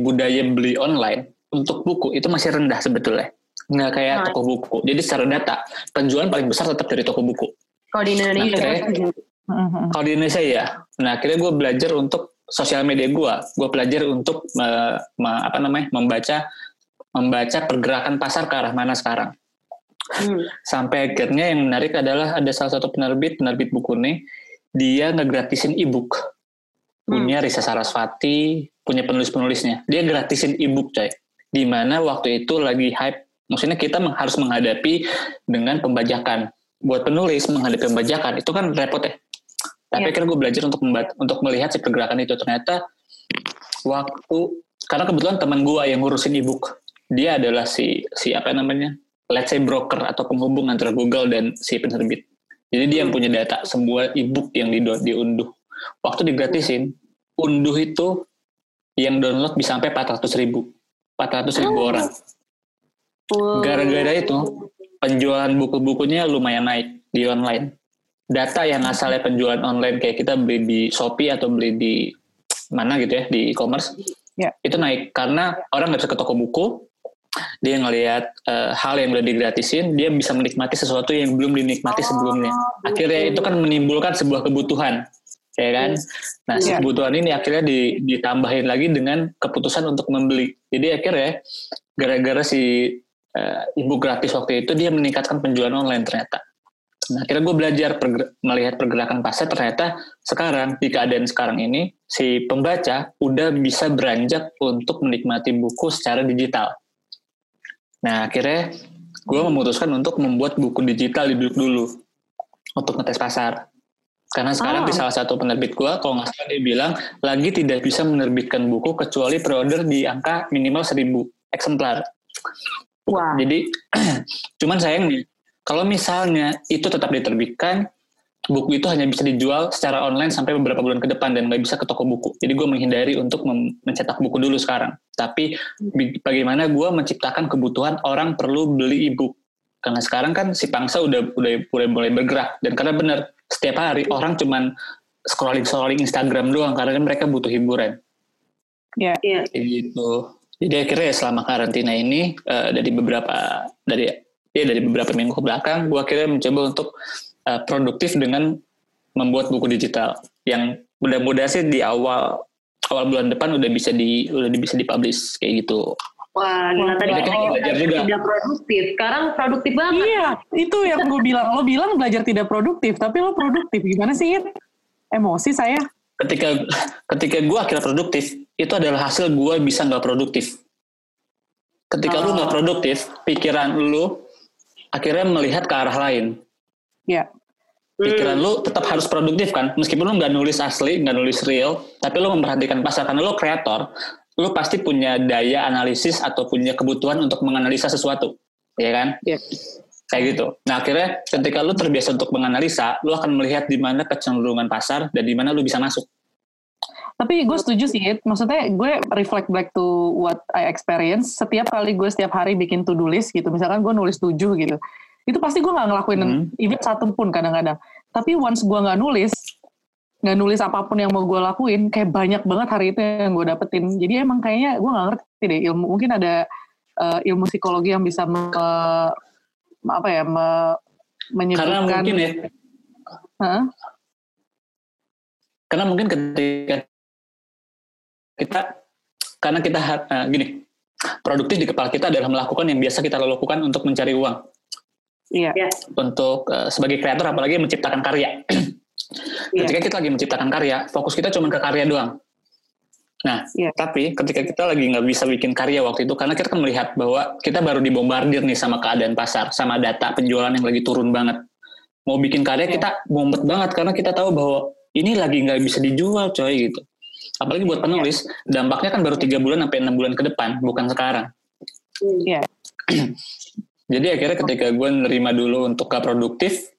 budaya beli online untuk buku itu masih rendah sebetulnya. Nggak kayak Nah. toko buku. Jadi secara data, penjualan paling besar tetap dari toko buku. kalau di Indonesia Oke. kan Mhm. Kalau di Indonesia ya. Nah akhirnya gue belajar untuk sosial media gue. Gue belajar untuk me- me- apa namanya membaca membaca pergerakan pasar ke arah mana sekarang. Hmm. Sampai akhirnya yang menarik adalah ada salah satu penerbit, penerbit buku nih, dia ngegratisin e-book. Punya Risa Sarasvati, punya penulis-penulisnya. Dia gratisin e-book coy. Di mana waktu itu lagi hype. Maksudnya kita harus menghadapi dengan pembajakan. Buat penulis menghadapi pembajakan itu kan repot ya. Tapi Iya. akhirnya gue belajar untuk membat- untuk melihat si pergerakan itu. Ternyata waktu karena kebetulan teman gue yang ngurusin e-book. Dia adalah si si apa namanya? let's say broker atau penghubung antara Google dan si penerbit. Jadi dia yang punya data semua e-book yang di diunduh. Waktu digratisin, unduh itu yang download bisa sampai 400 ribu. 400 ribu Oh. orang. Gara-gara itu, penjualan buku-bukunya lumayan naik di online. Data yang asalnya penjualan online kayak kita beli di Shopee atau beli di mana gitu ya, di e-commerce, Ya. itu naik. Karena orang nggak bisa ke toko buku, dia ngelihat uh, hal yang udah digratisin, dia bisa menikmati sesuatu yang belum dinikmati Oh, sebelumnya. Akhirnya itu kan menimbulkan sebuah kebutuhan, ya kan? Nah, si Iya. kebutuhan ini akhirnya di- ditambahin lagi dengan keputusan untuk membeli. Jadi akhirnya gara-gara si uh, ibu gratis waktu itu dia meningkatkan penjualan online ternyata. Nah, akhirnya gue belajar perger- melihat pergerakan pasar ternyata sekarang di keadaan sekarang ini si pembaca udah bisa beranjak untuk menikmati buku secara digital. Nah, akhirnya gue memutuskan untuk membuat buku digital di dulu untuk ngetes pasar. Karena sekarang Ah. di salah satu penerbit gue, kalau nggak salah dia bilang lagi tidak bisa menerbitkan buku kecuali pre-order di angka minimal 1000 eksemplar. Wah. Jadi cuman sayangnya kalau misalnya itu tetap diterbitkan, buku itu hanya bisa dijual secara online sampai beberapa bulan ke depan dan nggak bisa ke toko buku. Jadi gue menghindari untuk mencetak buku dulu sekarang. Tapi bagaimana gue menciptakan kebutuhan orang perlu beli ebook. Karena sekarang kan si pangsa udah udah udah mulai bergerak dan karena benar setiap hari orang cuman scrolling scrolling Instagram doang karena kan mereka butuh hiburan. Ya. Iya. Kayak gitu. Jadi akhirnya ya selama karantina ini eh, dari beberapa dari ya dari beberapa minggu ke belakang, gue akhirnya mencoba untuk eh, produktif dengan membuat buku digital yang mudah-mudahan sih di awal awal bulan depan udah bisa di udah bisa dipublish kayak gitu. Wah, gila tadi kita belajar juga. tidak produktif. Sekarang produktif banget. Iya, itu yang gue bilang. Lo bilang belajar tidak produktif, tapi lo produktif. Gimana sih, It? Emosi saya. Ketika ketika gue akhirnya produktif, itu adalah hasil gue bisa nggak produktif. Ketika lu nggak produktif, pikiran lu akhirnya melihat ke arah lain. Ya. pikiran lu tetap harus produktif kan meskipun lu nggak nulis asli nggak nulis real tapi lu memperhatikan pasar karena lu kreator lu pasti punya daya analisis atau punya kebutuhan untuk menganalisa sesuatu ya kan Iya. kayak gitu nah akhirnya ketika lu terbiasa untuk menganalisa lu akan melihat di mana kecenderungan pasar dan di mana lu bisa masuk Tapi gue setuju sih, It. Maksudnya gue reflect back to what I experience. Setiap kali gue setiap hari bikin to-do list gitu. Misalkan gue nulis tujuh gitu. Itu pasti gue gak ngelakuin Hmm. even satu pun kadang-kadang. Tapi once gue gak nulis, gak nulis apa pun yang mau gue lakuin, kayak banyak banget hari itu yang gue dapetin. Jadi emang kayaknya gue gak ngerti deh ilmu. Mungkin ada eh, ilmu psikologi yang bisa me, apa ya, me, karena menyebutkan. mungkin ya Hah? karena mungkin ketika kita karena kita eh, gini produktif di kepala kita adalah melakukan yang biasa kita lakukan untuk mencari uang Iya. Ya. untuk eh, sebagai kreator apalagi menciptakan karya. Iya. ketika kita lagi menciptakan karya, fokus kita cuma ke karya doang. Nah, Iya. tapi ketika kita lagi nggak bisa bikin karya waktu itu, karena kita kan melihat bahwa kita baru dibombardir nih sama keadaan pasar, sama data penjualan yang lagi turun banget. Mau bikin karya Iya. kita mumet banget karena kita tahu bahwa ini lagi nggak bisa dijual, coy gitu. Apalagi buat penulis, dampaknya kan baru tiga bulan sampai enam bulan ke depan, bukan sekarang. Iya. Jadi akhirnya ketika gue nerima dulu untuk gak produktif,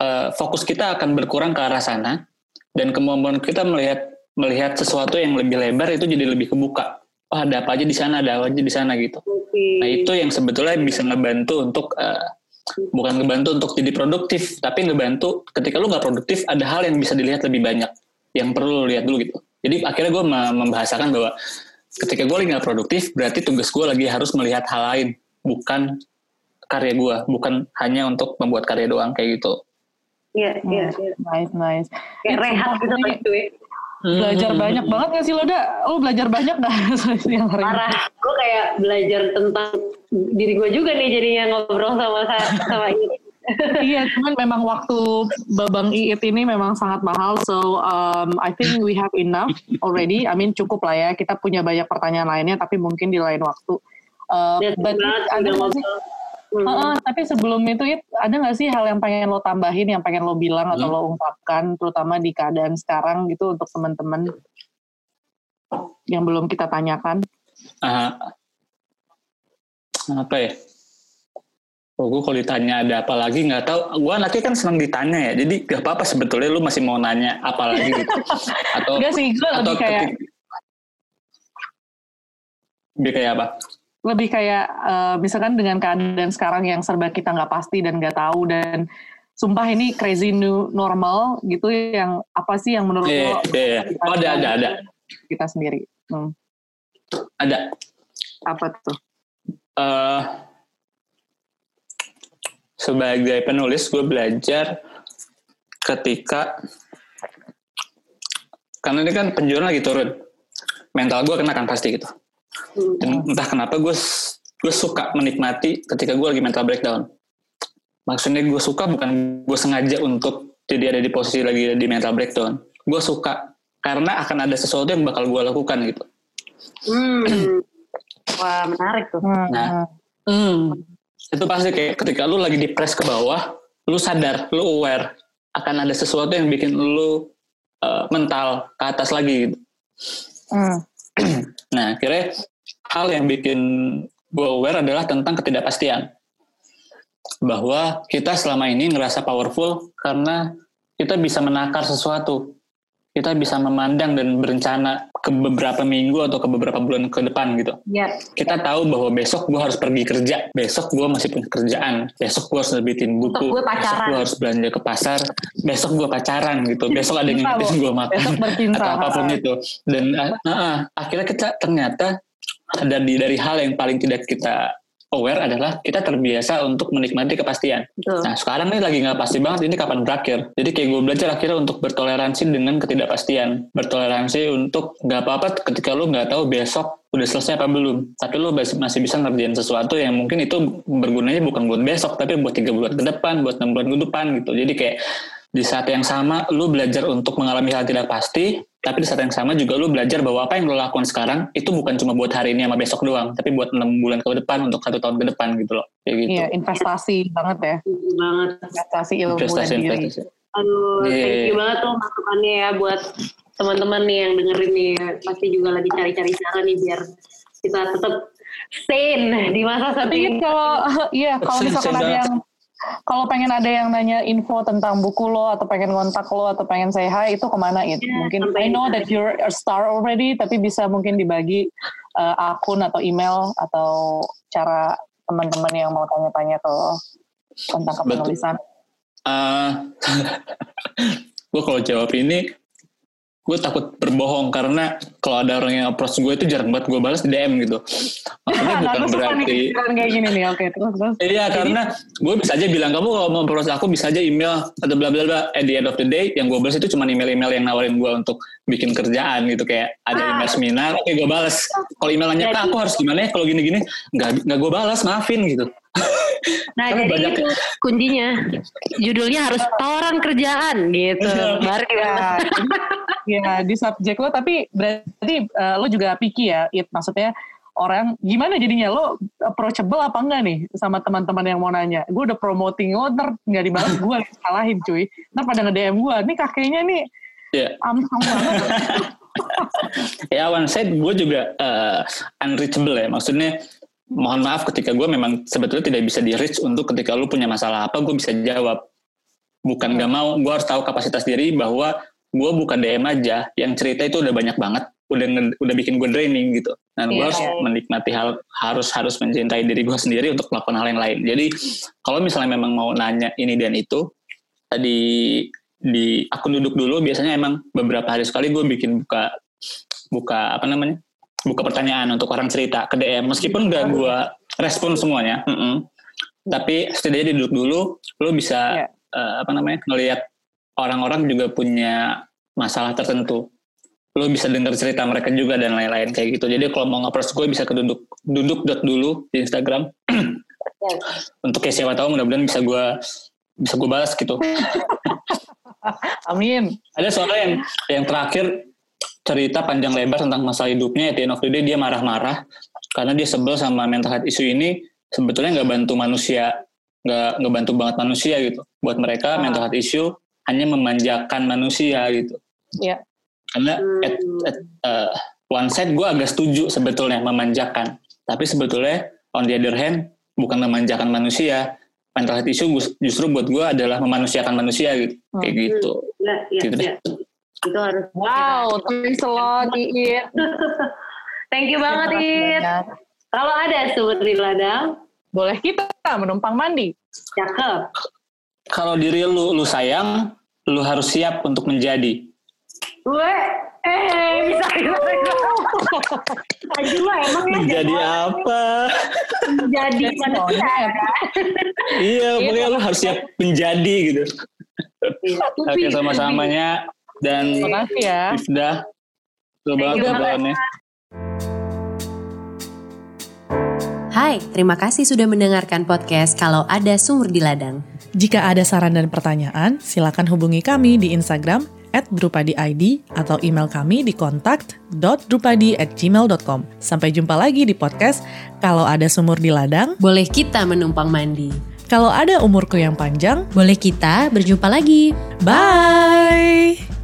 eh, fokus kita akan berkurang ke arah sana dan kemampuan kita melihat melihat sesuatu yang lebih lebar itu jadi lebih kebuka. Oh ada apa aja di sana, ada apa aja di sana gitu. Nah itu yang sebetulnya bisa ngebantu untuk eh, bukan ngebantu untuk jadi produktif, tapi ngebantu ketika lu nggak produktif ada hal yang bisa dilihat lebih banyak yang perlu lu lihat dulu gitu. Jadi akhirnya gue membahasakan bahwa ketika gue lagi nggak produktif berarti tugas gue lagi harus melihat hal lain bukan karya gue, bukan hanya untuk membuat karya doang kayak gitu. Iya, iya, iya. Nice, nice. Kayak rehat gitu kan. Belajar Hmm. banyak banget gak sih lo, Da? Lo belajar banyak gak yang hari ini? Parah. Gue kayak belajar tentang diri gue juga nih jadinya ngobrol sama sama ini. iya, cuman memang waktu Babang Iit ini memang sangat mahal. So, um, I think we have enough already. I mean, cukup lah ya. Kita punya banyak pertanyaan lainnya, tapi mungkin di lain waktu. Uh, Ya, but ada Hmm. Heeh, tapi sebelum itu It, ada nggak sih hal yang pengen lo tambahin, yang pengen lo bilang atau Hmm. lo ungkapkan, terutama di keadaan sekarang gitu untuk teman-teman yang belum kita tanyakan? Ah, apa ya? Oh, gue kalau ditanya ada apa lagi nggak tahu. Gue anaknya kan senang ditanya ya, jadi gak apa-apa sebetulnya lu masih mau nanya apa lagi gitu. Atau Enggak sih, gue atau lebih kayak ketik- lebih kayak apa? Lebih kayak eh, misalkan dengan keadaan sekarang yang serba kita nggak pasti dan nggak tahu dan sumpah ini crazy new normal gitu yang apa sih yang menurut Iya, lo iya, iya. Oh, ada, ada, ada, kita sendiri? Hmm, ada. apa tuh? Eh sebagai penulis gue belajar ketika karena ini kan penjualan lagi turun. Mental gue kena kan pasti gitu dan entah kenapa gue gue suka menikmati ketika gue lagi mental breakdown maksudnya gue suka bukan gue sengaja untuk jadi ada di posisi lagi di mental breakdown gue suka karena akan ada sesuatu yang bakal gue lakukan gitu Hmm. Wah menarik tuh. Hmm. Nah. Hmm. Itu pasti kayak ketika lu lagi dipres ke bawah, lu sadar, lu aware akan ada sesuatu yang bikin lu uh, mental ke atas lagi gitu. Hmm. Nah, kira hal yang bikin gue aware adalah tentang ketidakpastian. Bahwa kita selama ini ngerasa powerful karena kita bisa menakar sesuatu. Kita bisa memandang dan berencana ke beberapa minggu atau ke beberapa bulan ke depan gitu. Ya. Kita tahu bahwa besok gue harus pergi kerja, besok gue masih punya kerjaan, besok gue harus nerbitin buku, Besok gue besok gue harus belanja ke pasar, besok gue pacaran gitu, besok ada yang ngingetin gue makan Besok bercinta. atau apa pun itu. Dan uh, uh, akhirnya kita ternyata dari dari hal yang paling tidak kita aware adalah kita terbiasa untuk menikmati kepastian. Betul. Nah sekarang ini lagi nggak pasti banget ini kapan berakhir. Jadi kayak gue belajar akhirnya untuk bertoleransi dengan ketidakpastian. Bertoleransi untuk nggak apa-apa ketika lu nggak tahu besok udah selesai apa belum. Tapi lu masih masih bisa ngerjain sesuatu yang mungkin itu bergunanya bukan buat besok, tapi buat tiga bulan ke depan, buat enam bulan ke depan gitu. Jadi kayak di saat yang sama lu belajar untuk mengalami hal tidak pasti, tapi di saat yang sama juga lu belajar bahwa apa yang lu lakukan sekarang itu bukan cuma buat hari ini sama besok doang, tapi buat enam bulan ke depan untuk satu tahun ke depan gitu loh. Kayak gitu. Iya, investasi banget ya. Banget. Investasi ilmu investasi dan diri. investasi. Aduh, Iya. thank you banget tuh masukannya ya buat teman-teman nih yang dengerin nih. Pasti juga lagi cari-cari cara nih biar kita tetap sane di masa saat Tapi ini. kalau iya kalau misalkan ada yang kalau pengen ada yang nanya info tentang buku lo atau pengen kontak lo atau pengen say hi itu ke mana itu? Ya, mungkin I know that you're a star already tapi bisa mungkin dibagi uh, akun atau email atau cara teman-teman yang mau tanya-tanya ke lo tentang Betul. kepenulisan. Ah, gue kalau jawab ini gue takut berbohong karena kalau ada orang yang approach gue itu jarang banget gue balas di DM gitu. Maksudnya Nah, bukan berarti pikiran kayak gini nih. Oke, terus terus. Iya karena gue bisa aja bilang kamu kalau mau approach aku bisa aja email atau bla bla bla. At the end of the day yang gue balas itu cuma email-email yang nawarin gue untuk bikin kerjaan gitu kayak ada email seminar, oke gue balas. Kalau email nanya "Kak, aku harus gimana ya kalau gini-gini nggak nggak gue balas maafin gitu. Nah, Karena jadi banyak- itu kuncinya. Judulnya harus tawaran kerjaan gitu. Iya. Baru dibalas. Ya, ya di subjek lo tapi berarti uh, lo juga picky ya, it maksudnya orang gimana jadinya lo approachable apa enggak nih sama teman-teman yang mau nanya gue udah promoting lo ntar nggak dibalas gue salahin cuy ntar pada nge DM gue nih kakeknya nih Ya, amsang banget ya one side gue juga eh, unreachable ya. Maksudnya mohon maaf ketika gue memang sebetulnya tidak bisa di reach untuk ketika lu punya masalah apa gue bisa jawab. Bukan gak mau, gue harus tahu kapasitas diri bahwa gue bukan DM aja. Yang cerita itu udah banyak banget, udah udah bikin gue draining gitu. Dan gue Iya, harus iya. menikmati hal harus harus mencintai diri gue sendiri untuk melakukan hal yang lain. Jadi kalau misalnya memang mau nanya ini dan itu di di akun duduk dulu biasanya emang beberapa hari sekali gue bikin buka buka apa namanya buka pertanyaan untuk orang cerita ke DM meskipun gak gue respon semuanya mm-mm. tapi setidaknya duduk dulu lo bisa Iya. eh, apa namanya ngelihat orang-orang juga punya masalah tertentu. Lo bisa dengar cerita mereka juga dan lain-lain kayak gitu. Jadi kalau mau nge gue bisa ke duduk duduk dot dulu di Instagram. Untuk kayak siapa tahu mudah-mudahan bisa gue bisa gue balas gitu. Amin. Ada soalnya yang yang terakhir cerita panjang lebar tentang masa hidupnya at the end of the day dia marah-marah karena dia sebel sama mental health isu ini sebetulnya nggak bantu manusia nggak nggak bantu banget manusia gitu buat mereka Ah. mental health issue hanya memanjakan manusia gitu Iya. karena at, at, uh, one side gue agak setuju sebetulnya memanjakan tapi sebetulnya on the other hand bukan memanjakan manusia mental health issue gus- justru buat gue adalah memanusiakan manusia gitu kayak Hmm. gitu Ya, ya, Gitu deh. Itu harus. wow thanks a lot Iit Thank you banget, Terima kasih It. banyak. Kalau ada Sutri Ladang, boleh kita menumpang mandi cakep. kalau diri lu lu sayang lu harus siap untuk menjadi Gue, eh bisa. Aji lo emang ya Menjadi apa? jadi manusia. Iya, pokoknya lu harus siap menjadi gitu. Oke, sama-samanya. Dan Terima kasih ya. Ifda, you. obrolannya. Hai, terima kasih sudah mendengarkan podcast Kalau Ada Sumur di Ladang. Jika ada saran dan pertanyaan, silakan hubungi kami di Instagram at drupadiid atau email kami di kontak.drupadi at gmail.com. Sampai jumpa lagi di podcast Kalau Ada Sumur di Ladang. Boleh kita menumpang mandi. Kalau ada umurku yang panjang, Boleh kita berjumpa lagi. bye!